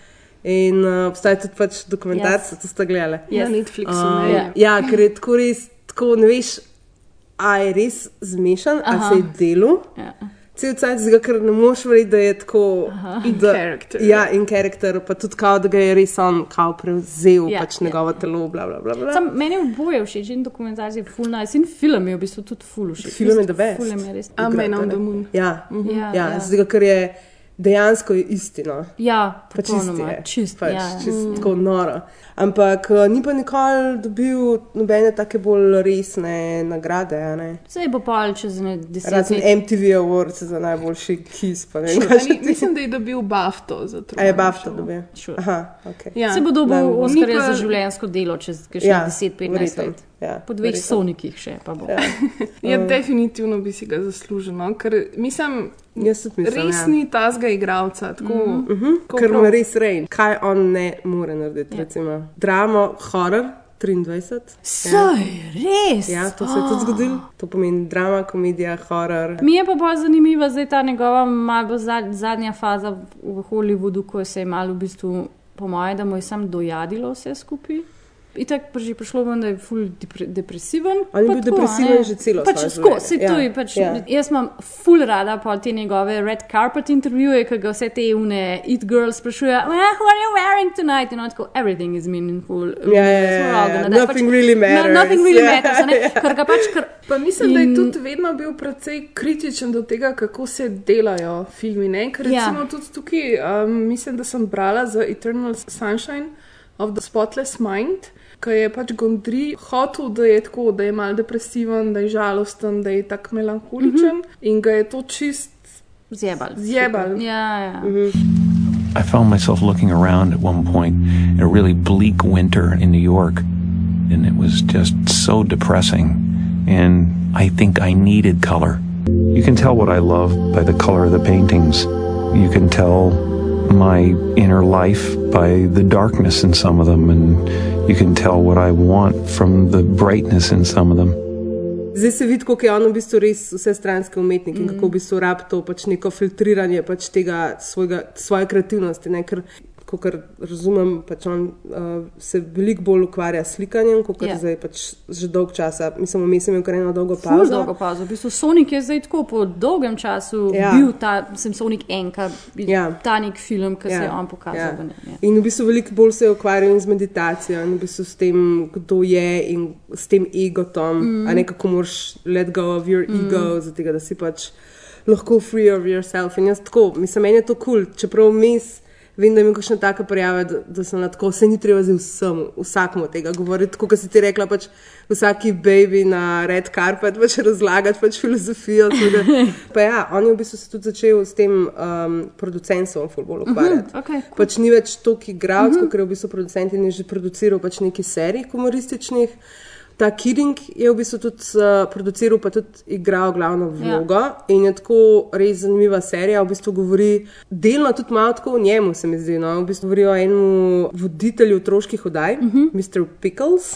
Speaker 2: In uh, obstaja tudi pač dokumentarce,
Speaker 3: Yes.
Speaker 2: to ste gledali.
Speaker 1: Ja, Na Netflixu,
Speaker 2: Uh,
Speaker 1: ne.
Speaker 2: ja. ja, ker je tako res, tako ne veš, a je res zmešan, a
Speaker 3: Aha.
Speaker 2: se je delo.
Speaker 3: Ja.
Speaker 2: Cel cajt, zato ker ne moš verjeti, da je tako.
Speaker 1: In
Speaker 2: da,
Speaker 1: character.
Speaker 2: Ja, in karakter, pa tudi kao, da ga je res on kao prevzel,
Speaker 3: Ja,
Speaker 2: ja, pač njegovo telo, bla bla bla. bla.
Speaker 3: Sam, meni je oboje všeč in dokumentarci full nice in film je v bistvu tudi full všeč.
Speaker 2: Film je the best.
Speaker 3: Film je res.
Speaker 1: A Man on the Moon.
Speaker 2: Ja,
Speaker 3: Mhm. Ja,
Speaker 2: ja,
Speaker 3: ja.
Speaker 2: zato ker je dejansko je istina.
Speaker 3: Ja,
Speaker 2: Pa čisti
Speaker 3: popolnoma,
Speaker 2: je.
Speaker 3: čist,
Speaker 2: pač,
Speaker 3: ja,
Speaker 2: čist
Speaker 3: Mm.
Speaker 2: tako noro. Ampak uh, ni pa nikoli dobil nobene take bolj resne nagrade. a ne.
Speaker 3: Sej bo pol čez deset
Speaker 2: Razen
Speaker 3: let.
Speaker 2: MTV Awards za najboljši kiss. pa ne še
Speaker 1: ni- Mislim, da je dobil BAFTO za to.
Speaker 2: A je BAFTA dobil? Aha, ok.
Speaker 1: Ja.
Speaker 3: Se bo dobil
Speaker 1: Ni pa-
Speaker 3: za življenjsko delo čez
Speaker 2: Ja,
Speaker 3: 10-15
Speaker 2: verjetno,
Speaker 3: let.
Speaker 2: ja,
Speaker 3: po dveh sonikih še pa bo.
Speaker 2: Ja.
Speaker 1: Ja,
Speaker 2: Um,
Speaker 1: definitivno bi si ga zaslužil, no? ker mislim,
Speaker 2: Jaz tudi mislim,
Speaker 1: res
Speaker 2: ja.
Speaker 1: ni tazga igralca. Tako, mm -hmm.
Speaker 2: Ker ima res rejen. Kaj on ne more narediti? Ja. Dramo, horror. 23.
Speaker 3: Saj, res?
Speaker 2: Ja, to se je tudi zgodilo. To pomeni drama, komedija, horror.
Speaker 3: Mi je pa bolj zanimiva zdaj ta njegova malo zadnja faza v Hollywoodu, ko se je malo v bistvu, po mojem, da mu je sam dojadilo vse skupaj. Itak že prišlo ven, da je ful depre, depresiven.
Speaker 2: On je bil
Speaker 3: tako,
Speaker 2: depresiven
Speaker 3: ne.
Speaker 2: že celo
Speaker 3: pač tako, se
Speaker 2: Ja,
Speaker 3: to je pač.
Speaker 2: ja.
Speaker 3: Jaz imam ful rada pa te njegove red carpet intervjuje, ki ga vse te une it girls sprašujejo, well, who are you wearing tonight? In on tako, everything is meaningful.
Speaker 2: Ja, ja, ja, ja.
Speaker 3: die."
Speaker 2: Nothing really matters.
Speaker 3: No, nothing really
Speaker 2: Ja,
Speaker 3: matters, ne.
Speaker 2: ja.
Speaker 3: Ker ga pač, ker
Speaker 1: Pa mislim, in... da je tudi vedno bil precej kritičen do tega, kako se delajo filmi. Ne? Ker
Speaker 3: Ja.
Speaker 1: recimo tudi tukaj, um, mislim, da sem brala za Eternal Sunshine of the Spotless Mind. Ki je pač Gondri hotel, da je tako, da je mal depresiven, da je žalosten, da je tako melankoličen mm -hmm. in ga je to čist
Speaker 3: zjebal.
Speaker 1: zjebal.
Speaker 3: Ja, ja.
Speaker 10: I found myself looking around at one point in a really bleak winter in New York, and it was just so depressing. And I think I needed color. You can tell what I love by the color of the paintings. You can tell my inner life by the darkness in some of them, and you can tell what I want from the brightness in some of them.
Speaker 2: Zdaj se vidi, kako je on v bistvu res vsestranski umetnik mm. in kako v bistvu rab to pač neko filtriranje pač tega svojega, svoje kreativnosti. Ne? Ker, kot razumem, pač on uh, se veliko bolj ukvarja s slikanjem, kot
Speaker 3: Ja.
Speaker 2: yeah. zdaj pač že dolg časa. Mislim, vmes je imel kar eno dolgo
Speaker 3: Ful
Speaker 2: pauzo.
Speaker 3: dolgo pauzo. V bistvu Sonic je zdaj tako po dolgem času
Speaker 2: Ja.
Speaker 3: bil ta, sem Sonic enka,
Speaker 2: Ja.
Speaker 3: ta nek film, ki se je on pokazal.
Speaker 2: Ja.
Speaker 3: v njem, ja.
Speaker 2: In v bistvu veliko bolj se je ukvarjal z meditacijo in v bistvu s tem, kdo je in s tem egotom,
Speaker 3: Mm.
Speaker 2: a ne kako moraš let go of your
Speaker 3: Mm.
Speaker 2: ego, zato da si pač lahko free of yourself. In jaz tako, mislim, meni je to kul, cool, čeprav mis. Vem, da imam kakšne take prijave, da, da so na tako, vse ni treba zdaj vsem, vsakmu tega govoriti, kot si ti rekla, pač vsaki baby na red carpet pač razlagati pač filozofijo. Tudi. Pa ja, on je v bistvu se tudi začel s tem um, producentstvom futbol ukvarjati.
Speaker 3: Mhm, okay,
Speaker 2: cool. Pač ni več toliko igralcev, mm -hmm. ker je v bistvu producent in je že produciral pač nekaj serij humorističnih. Ta Kidding je v bistvu tudi uh, produciral, pa tudi igral glavno vlogo. Ja. In je tako res zanimiva serija. V bistvu govori delno tudi malo tako o njemu, se mi zdi. No? V bistvu govori o enem voditelju otroških oddaj, uh -huh. Mr. Pickles.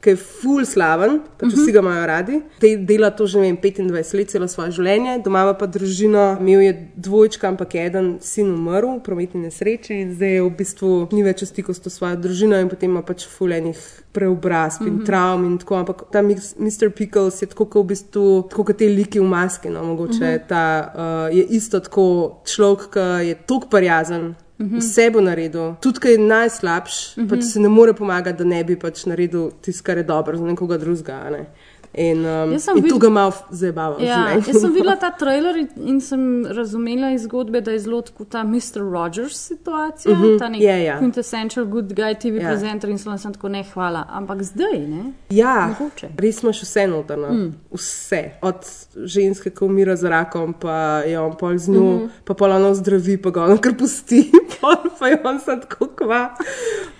Speaker 2: Ki je full slaven, pač vsi ga imajo radi. Te dela to že vem, 25 let, celo svoje življenje, doma pa družina, imel je dvojčka, ampak je eden sin umrl v prometni nesreči in zdaj je v bistvu ni več v stiku s to svojo družino in potem ima pač fulejnih preobrazb in mm -hmm. travm in tako. Ampak ta Mr. Pickles je tako, kot v bistvu, tako kot te liki v maski, no, mogoče mm -hmm. ta uh, je isto tako človek, ki je tok prijazen. Mm -hmm. Vse bo naredil, tudi kaj je najslabši, mm -hmm. pač se ne more pomagati, da ne bi pač naredil tisto, kar je dobro za nekoga drugega. Ne? In, um, in
Speaker 3: vid-
Speaker 2: tu ga malo zabava.
Speaker 3: Ja, jaz sem videla ta trailer in- sem razumela iz zgodbe, da je zelo ta Mr. Rogers situacija, uh
Speaker 2: Mhm,
Speaker 3: -huh, ta nek
Speaker 2: je, ja.
Speaker 3: quintessential good guy TV
Speaker 2: Ja.
Speaker 3: yeah. presenter in sem tako ne hvala. Ampak zdaj, ne?
Speaker 2: Ja,
Speaker 3: Mogoče.
Speaker 2: res imaš vse notrno.
Speaker 3: Mm.
Speaker 2: Vse. Od ženske, ki umira z rakom, pa je on pol z njo, mm. -hmm. pa pol ono zdravi, pa ga on kar pusti, pol pa je on sad tako kva.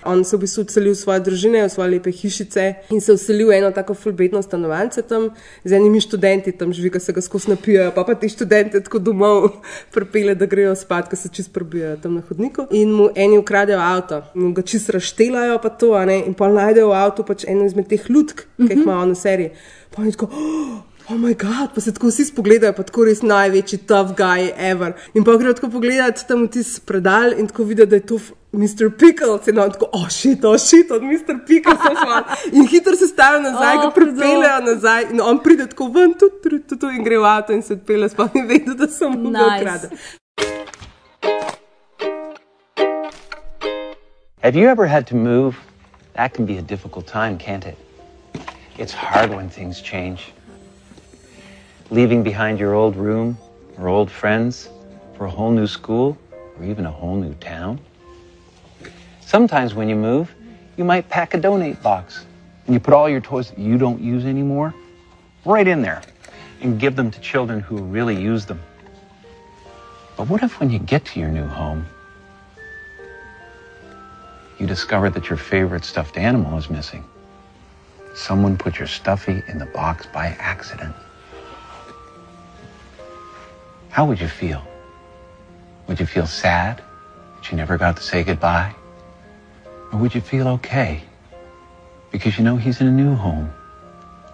Speaker 2: On se v bistvu odselil v svoje družine, v svoje lepe hišice in se vselil v eno tako fulbetno stanovanje tam z enimi študenti, tam živi, ki se ga skozi napijajo, pa pa ti študenti tako domov pripele, da grejo spat, ki se čist prebijajo tam na hodniku. In mu eni ukradejo avto, in ga čist raštelajo, pa to, in pa najdejo v avtu pač eno izmed teh lutk, ki jih ima on v seriji. Pa je tako, oh moj bog, pa se tako vsi spogledajo, pa tako res največji tough guy ever. In pa grejo tako pogledati tam tisti predal in tako vidijo, da je to. Mr. Pickles je no, tako, oh, shit, oh, shit, od Mr. Pickles je šlo. In hitro se stavijo nazaj,
Speaker 3: Oh,
Speaker 2: ga pripeljejo nazaj, in on pride tako ven, tu, tu, tu, tu in gre v avto in se odpelje, sploh ni vedel, da so mu ga
Speaker 3: Nice.
Speaker 2: ukradli.
Speaker 10: Have you ever had to move? That can be a difficult time, can't it? It's hard when things change. Leaving behind your old room or old friends for a whole new school or even a whole new town. Sometimes when you move, you might pack a donate box and you put all your toys that you don't use anymore right in there and give them to children who really use them. But what if when you get to your new home, you discover that your favorite stuffed animal is missing. Someone put your stuffy in the box by accident. How would you feel? Would you feel sad that you never got to say goodbye? Or would you feel okay because you know he's in a new home,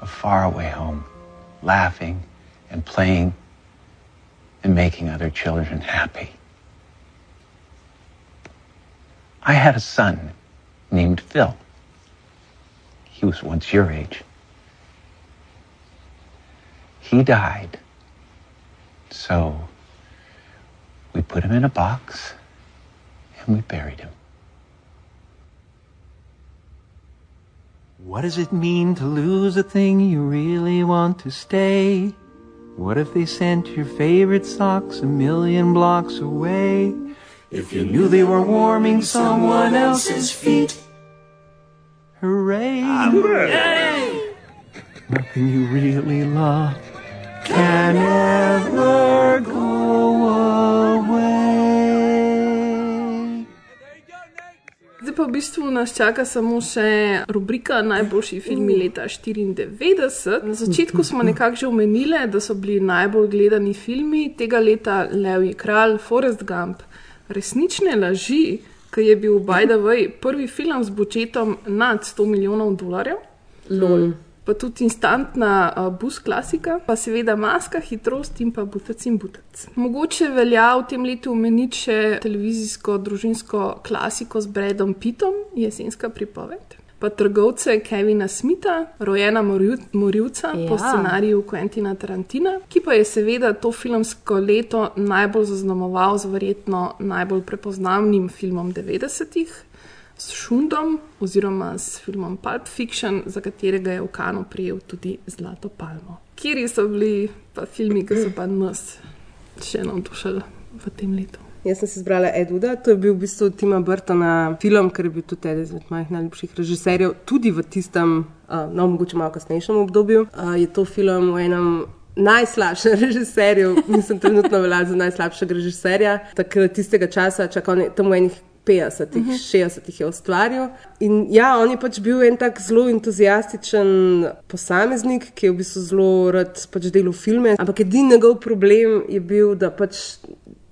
Speaker 10: a faraway home, laughing and playing and making other children happy? I had a son named Phil. He was once your age. He died. So we put him in a box and we buried him.
Speaker 15: What does it mean to lose a thing you really want to stay? What if they sent your favorite socks a million blocks away? If you knew they were warming someone else's feet. Hooray! Hooray! Nothing you really love can ever go away.
Speaker 1: Zdaj pa v bistvu nas čaka samo še rubrika Najboljši filmi leta 94. Na začetku smo nekako že omenili, da so bili najbolj gledani filmi tega leta Levji kralj, Forrest Gump, Resnične laži, ki je bil by the way prvi film z budžetom nad 100 milijonov dolarjev.
Speaker 2: Lol.
Speaker 1: Pa tudi instantna uh, bus klasika, pa seveda maska, hitrost in pa butec in butec. Mogoče velja v tem letu omeniti še televizijsko družinsko klasiko z Bradom Pittom, jesenska pripoved. Pa trgovce Kevina Smitha, rojena morilj- morilca ja. po scenariju Quentina Tarantina, ki pa je seveda to filmsko leto najbolj zaznamoval z verjetno najbolj prepoznavnim filmom 90-ih, s Šundom oziroma s filmom Pulp Fiction, za katerega je v Kanu prijel tudi Zlato palmo. Kjeri so bili pa filmi, ki so pa nas Še eno šele v tem letu.
Speaker 2: Jaz sem si izbrala Eduda, to je bil v bistvu Tima Burtona film, ker je bil tudi eden izmed mojih najljubših režiserjev, tudi v tistem, no, mogoče malo kasnejšem obdobju. Je to film o enem najslabšem režiserju, mislim, trenutno velja za najslabšega režiserja, takrat tistega časa, čakal je tam v enih 50-ih, uh -huh. 60-ih je ustvaril. In ja, on je pač bil en tak zelo entuzijastičen posameznik, ki je v bistvu zelo rad pač delal filme. Ampak edini njegov problem je bil, da pač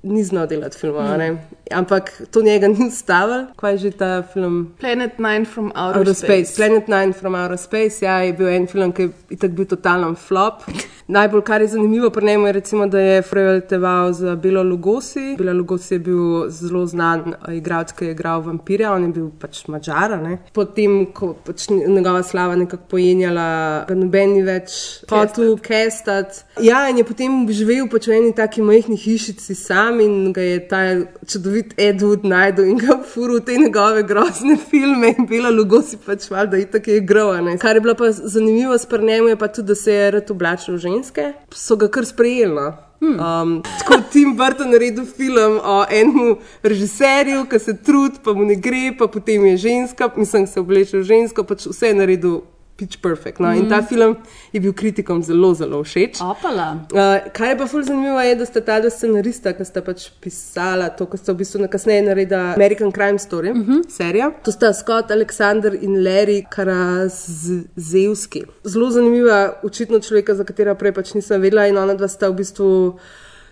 Speaker 2: ni znal delati filmov. Mm. Ampak to njega ni ustavilo. Kaj je že ta film?
Speaker 1: Planet Nine from Outer,
Speaker 2: Outer
Speaker 1: Space.
Speaker 2: Space. Planet Nine from Outer Space ja, je bil en film, ki je tako bil totalen flop. Najbolj kar je zanimivo pri njemu je, recimo, da je Frejlteval za Belo Lugosi. Bela Lugosi je bil zelo znan igralec, ki je igral vampirja, on je bil pač mačara. Potem, ko pač njegova slava nekako pojenjala, ga noben ni več hotel kestati. Ja, in je potem živel pač v eni taki majhni hišici sam in ga je ta čudovit Edward najdel in ga furil v te njegove grozne filme in Bela Lugosi pač valjda itak je igral. a ne. Kar je bilo pa zanimivo s pri njemu je pa tudi, da se je rad oblačil ženske. So ga kar sprejeli. No. Um, tako Tim Burton naredil film o enem režiserju, ki se trudi, pa mu ne gre, pa potem je ženska, mislim, se obleče v žensko, pač vse je naredil pitch perfect. No. In ta
Speaker 3: Mm.
Speaker 2: film je bil kritikom zelo, zelo všeč.
Speaker 3: Opala.
Speaker 2: Uh, kar je pa fulj zanimivo, je, da sta ta dva scenarista, ki sta pač pisala to, kar sta v bistvu kasneje naredila American Crime Story, uh -huh. serija. To sta Scott Alexander in Larry Karazevski. Zelo zanimiva, očitno človeka, za katera prej pač nisem vedela, in ona dva sta v bistvu.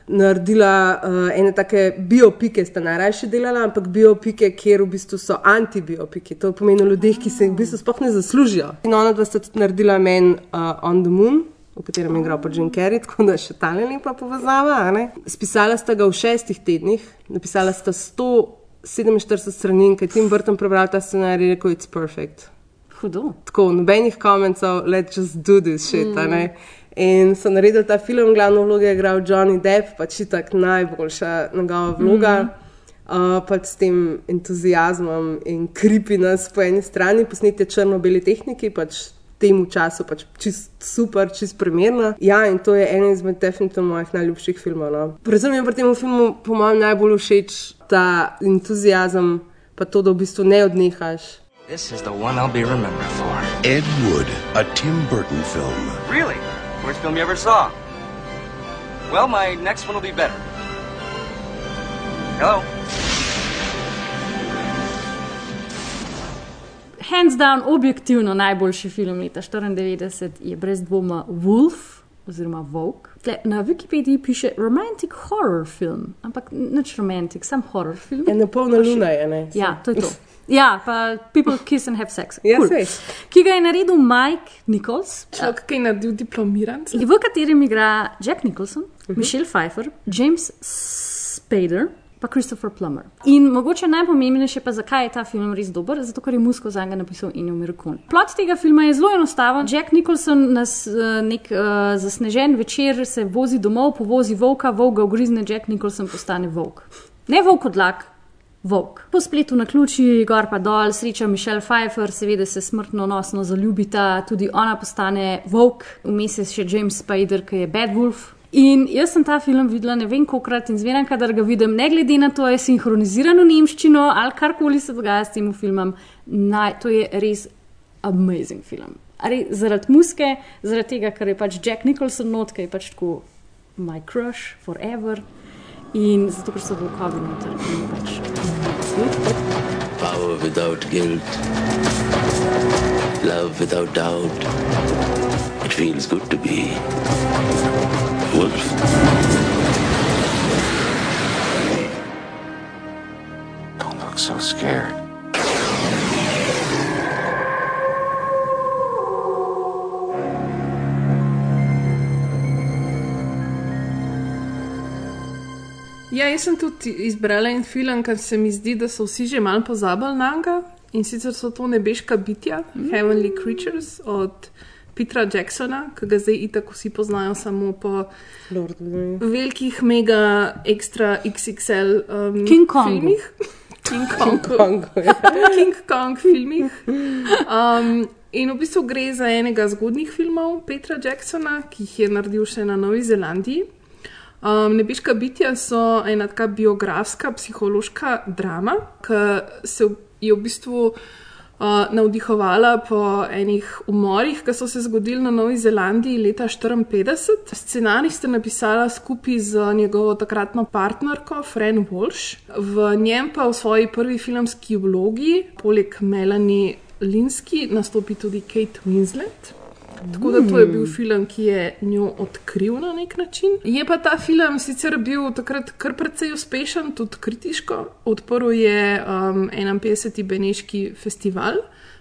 Speaker 2: Naredila uh, ene take biopike, sta najrajši delala, ampak biopike, kjer v bistvu so antibiopiki. To pomeni ljudeh, ki se jih v bistvu sploh ne zaslužijo. In ona dva sta tudi naredila meni uh, On the Moon, v katerem je igral pa Jim Carrey, tako da še ta lepa povezava. Spisala sta ga v šestih tednih, napisala sta 147 strani in kaj Tim Burton prebral ta scenarij, je rekel: It's perfect.
Speaker 3: Hudo.
Speaker 2: Tako, nobenih komentov, let's just do this shit.
Speaker 3: Mm.
Speaker 2: In so naredili ta film, glavno vlogo je igral Johnny Depp, pač itak najboljša njegova vloga. Mm. Uh, pač s tem entuzijazmom in kripiness po eni strani, posnete črno-beli tehniki, pač temu času pač čist super, čist primerna. Ja, in to je eden izmed definitivno mojih najljubših filmov. No. Predvsem mi je pri tem filmu, po mojem, najbolj všeč ta entuzijazem, pa to, da v bistvu ne odnehaš.
Speaker 16: This is the one I'll be remembered for.
Speaker 17: Ed Wood, a Tim Burton film.
Speaker 16: Really? Worst film you ever saw? Well, my next one will be better. Hello?
Speaker 3: Hands down, objektivno najboljši film leta 94 je brez dvoma Wolf oziroma Vogue. Tle, na Wikipediji piše romantic horror film, ampak nič romantic, sam horror film.
Speaker 2: Je napolna luna, je ne?
Speaker 3: Ja, to je to. Ja, pa people kiss and have sex.
Speaker 2: Ja,
Speaker 3: Cool.
Speaker 2: sej.
Speaker 3: Ki ga je naredil Mike Nichols.
Speaker 1: Človek, ki je naredil diplomiranc.
Speaker 3: V katerem igra Jack Nicholson, uh
Speaker 2: Mhm.
Speaker 3: -huh. Michelle Pfeiffer, James Spader. Pa Christopher Plummer. In mogoče najpomembnejše pa, zakaj je ta film res dober, zato ker je musko za njega napisal Ennio Morricone. Plot tega filma je zelo enostaven. Jack Nicholson nas uh, nek uh, zasnežen večer se vozi domov, povozi volka, volk ga ugrizne, Jack Nicholson postane volk. Ne volk od lak, volk. Po spletu na ključi, gor pa dol, sreča Michelle Pfeiffer, seveda se smrtno nosno zaljubita, tudi ona postane volk, vmes je še James Spader, ki je Bad Wolf. In jaz sem ta film videla ne vem kolikrat in zmeraj, kadar ga vidim, ne glede na to, ali je sinhroniziran v nemščino ali karkoli se dogaja s tem filmom, naj, to je res amazing film. Ali zaradi muske, zaradi tega, ker je pač Jack Nicholson not, ki je pač tako my crush forever in zato, ker so volkovi noter in pač.
Speaker 18: Power without guilt. Love without doubt. It feels good to be wolf.
Speaker 10: Don't look so scared.
Speaker 1: Ja, jaz sem tudi izbrala en film, ker se mi zdi, da so vsi že malo pozabili na njega. In sicer so to nebeška bitja, mm. Heavenly Creatures od Petra Jacksona, ki ga zdaj itak vsi poznajo samo po velikih, mega, ekstra XXL um,
Speaker 3: King Kongu.
Speaker 1: filmih. King Kong.
Speaker 2: King Kongu, ja.
Speaker 1: King Kong filmih. Um, in v bistvu gre za enega zgodnjih filmov Petra Jacksona, ki jih je naredil še na Novi Zelandiji. Um, Nebeška bitja so ena taka biografska, psihološka drama, ki se je v bistvu uh, navdihovala po enih umorih, ki so se zgodili na Novi Zelandiji leta 1954. Scenarij sta napisala skupaj z njegovo takratno partnerko Fran Walsh, v njem pa v svoji prvi filmski vlogi, poleg Melanie Linsky, nastopi tudi Kate Winslet. Tako da to je bil film, ki je njo odkril na nek način. Je pa ta film sicer bil takrat kar precej uspešen, tudi kritiško. Odprl je um, 51. Beneški festival,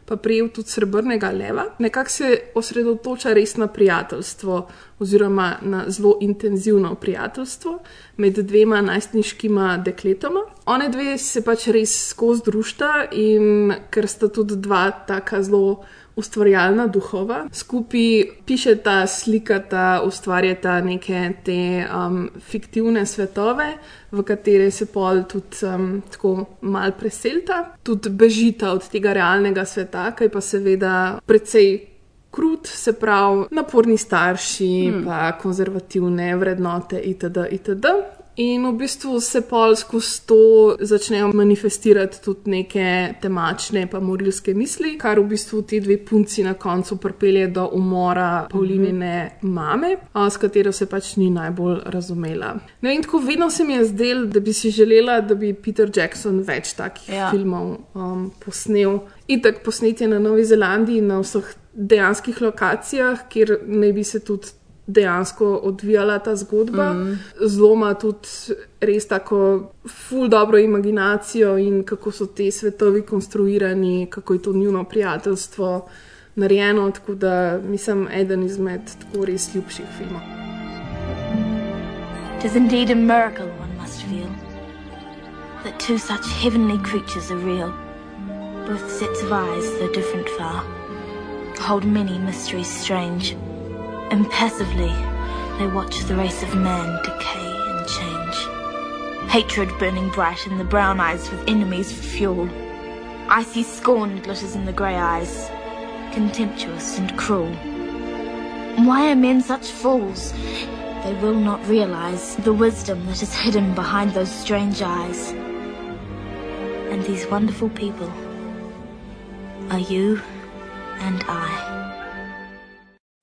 Speaker 1: pa prejel tudi srebrnega leva. Nekako se osredotoča res na prijateljstvo, oziroma na zelo intenzivno prijateljstvo med dvema najstniškima dekletoma. One dve se pač res skozi družta in ker sta tudi dva taka zelo ustvarjalna duhova, skupaj pišeta, slikata, ustvarjata neke te um, fiktivne svetove, v katere se pol tudi um, tako mal preselta, tudi bežita od tega realnega sveta, ki je pa seveda precej. Krut, se pravi, naporni starši, hmm. pa konzervativne vrednote, itd. itd. In v bistvu se pol skozi to začnejo manifestirati tudi neke temačne, pa morilske misli, kar v bistvu ti dve punci na koncu pripelje do umora Paulinine mame, a, s katero se pač ni najbolj razumela. Ne vem, tako vedno se mi je zdelo, da bi si želela, da bi Peter Jackson več takih
Speaker 3: Ja.
Speaker 1: filmov um, posnel. Itak posnetje na Novi Zelandiji na vseh dejanskih lokacijah, kjer naj bi se tudi dejansko odvijala ta zgodba. Zelo ima tudi res tako ful dobro imaginacijo in kako so te svetovi konstruirani, kako je to njuno prijateljstvo narejeno. Tako da mislim, eden izmed tako res ljubših filmov.
Speaker 19: Tis indeed a miracle one must feel that two such heavenly creatures are real. Both sets of eyes, though different far, hold many mysteries strange. Impassively, they watch the race of man decay and change. Hatred burning bright in the brown eyes with enemies for fuel. Icy scorn glitters in the grey eyes, contemptuous and cruel. Why are men such fools? They will not realize the wisdom that is hidden behind those strange eyes. And these wonderful people are you and I.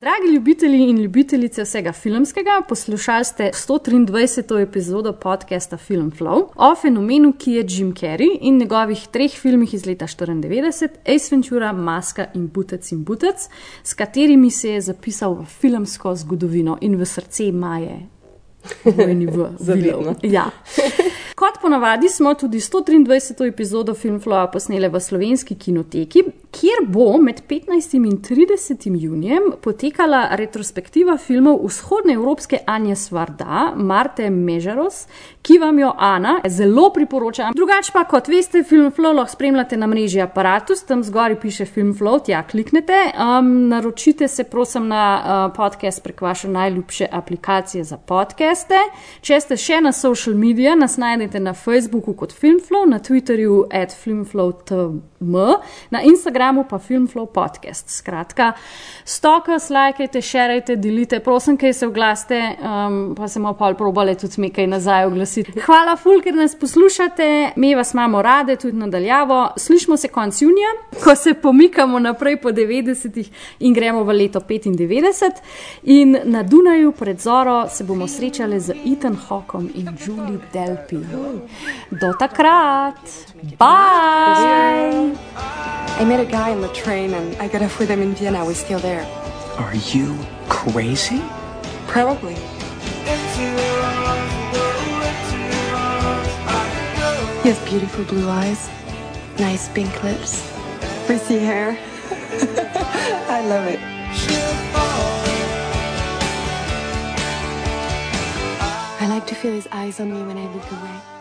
Speaker 3: Dragi ljubitelji in ljubitelice vsega filmskega, poslušali ste 123. epizodo podcasta Film Flow o fenomenu, ki je Jim Carrey in njegovih treh filmih iz leta 94, Ace Ventura, Maska in Butec in Butec, s katerimi se je zapisal v filmsko zgodovino in v srce Maje. Vojni v
Speaker 2: Zavedno.
Speaker 3: Ja. Kot ponavadi smo tudi 123. epizodo Filmflowa posneli v slovenski kinoteki, kjer bo med 15. in 30. junijem potekala retrospektiva filmov vzhodne evropske Anje Svarda, Marte Mežeros, ki vam jo Ana zelo priporoča. Drugače pa, kot veste, Filmflow lahko spremljate na mreži Apparatus, tam zgori piše Filmflow, tja kliknete. Um, naročite se prosim na uh, podcast prek vaše najljubše aplikacije za podcaste. Če ste še na social medijih, nas najdete na Facebooku kot Filmflow, na Twitterju at filmflow.tm, na Instagramu pa Filmflow podcast. Skratka, stokas, lajkajte, šerajte, delite, prosim, kaj se oglasite, um, pa se bomo pol probale tudi mi kaj nazaj oglasiti. Hvala, ful, ker nas poslušate, mi vas imamo rade tudi nadaljavo. Slišimo se konc junija, ko se pomikamo naprej po 90-ih in gremo v leto 95. In na Dunaju pred Zoro se bomo srečali z Ethan Hawkom in Julie Delpy. Do takrat, bye!
Speaker 20: I met a guy on the train and I got off with him in Vienna. We're still there.
Speaker 15: Are you crazy?
Speaker 20: Probably. He has beautiful blue eyes, nice pink lips, frizzy hair. I love it. I like to feel his eyes on me when I look away.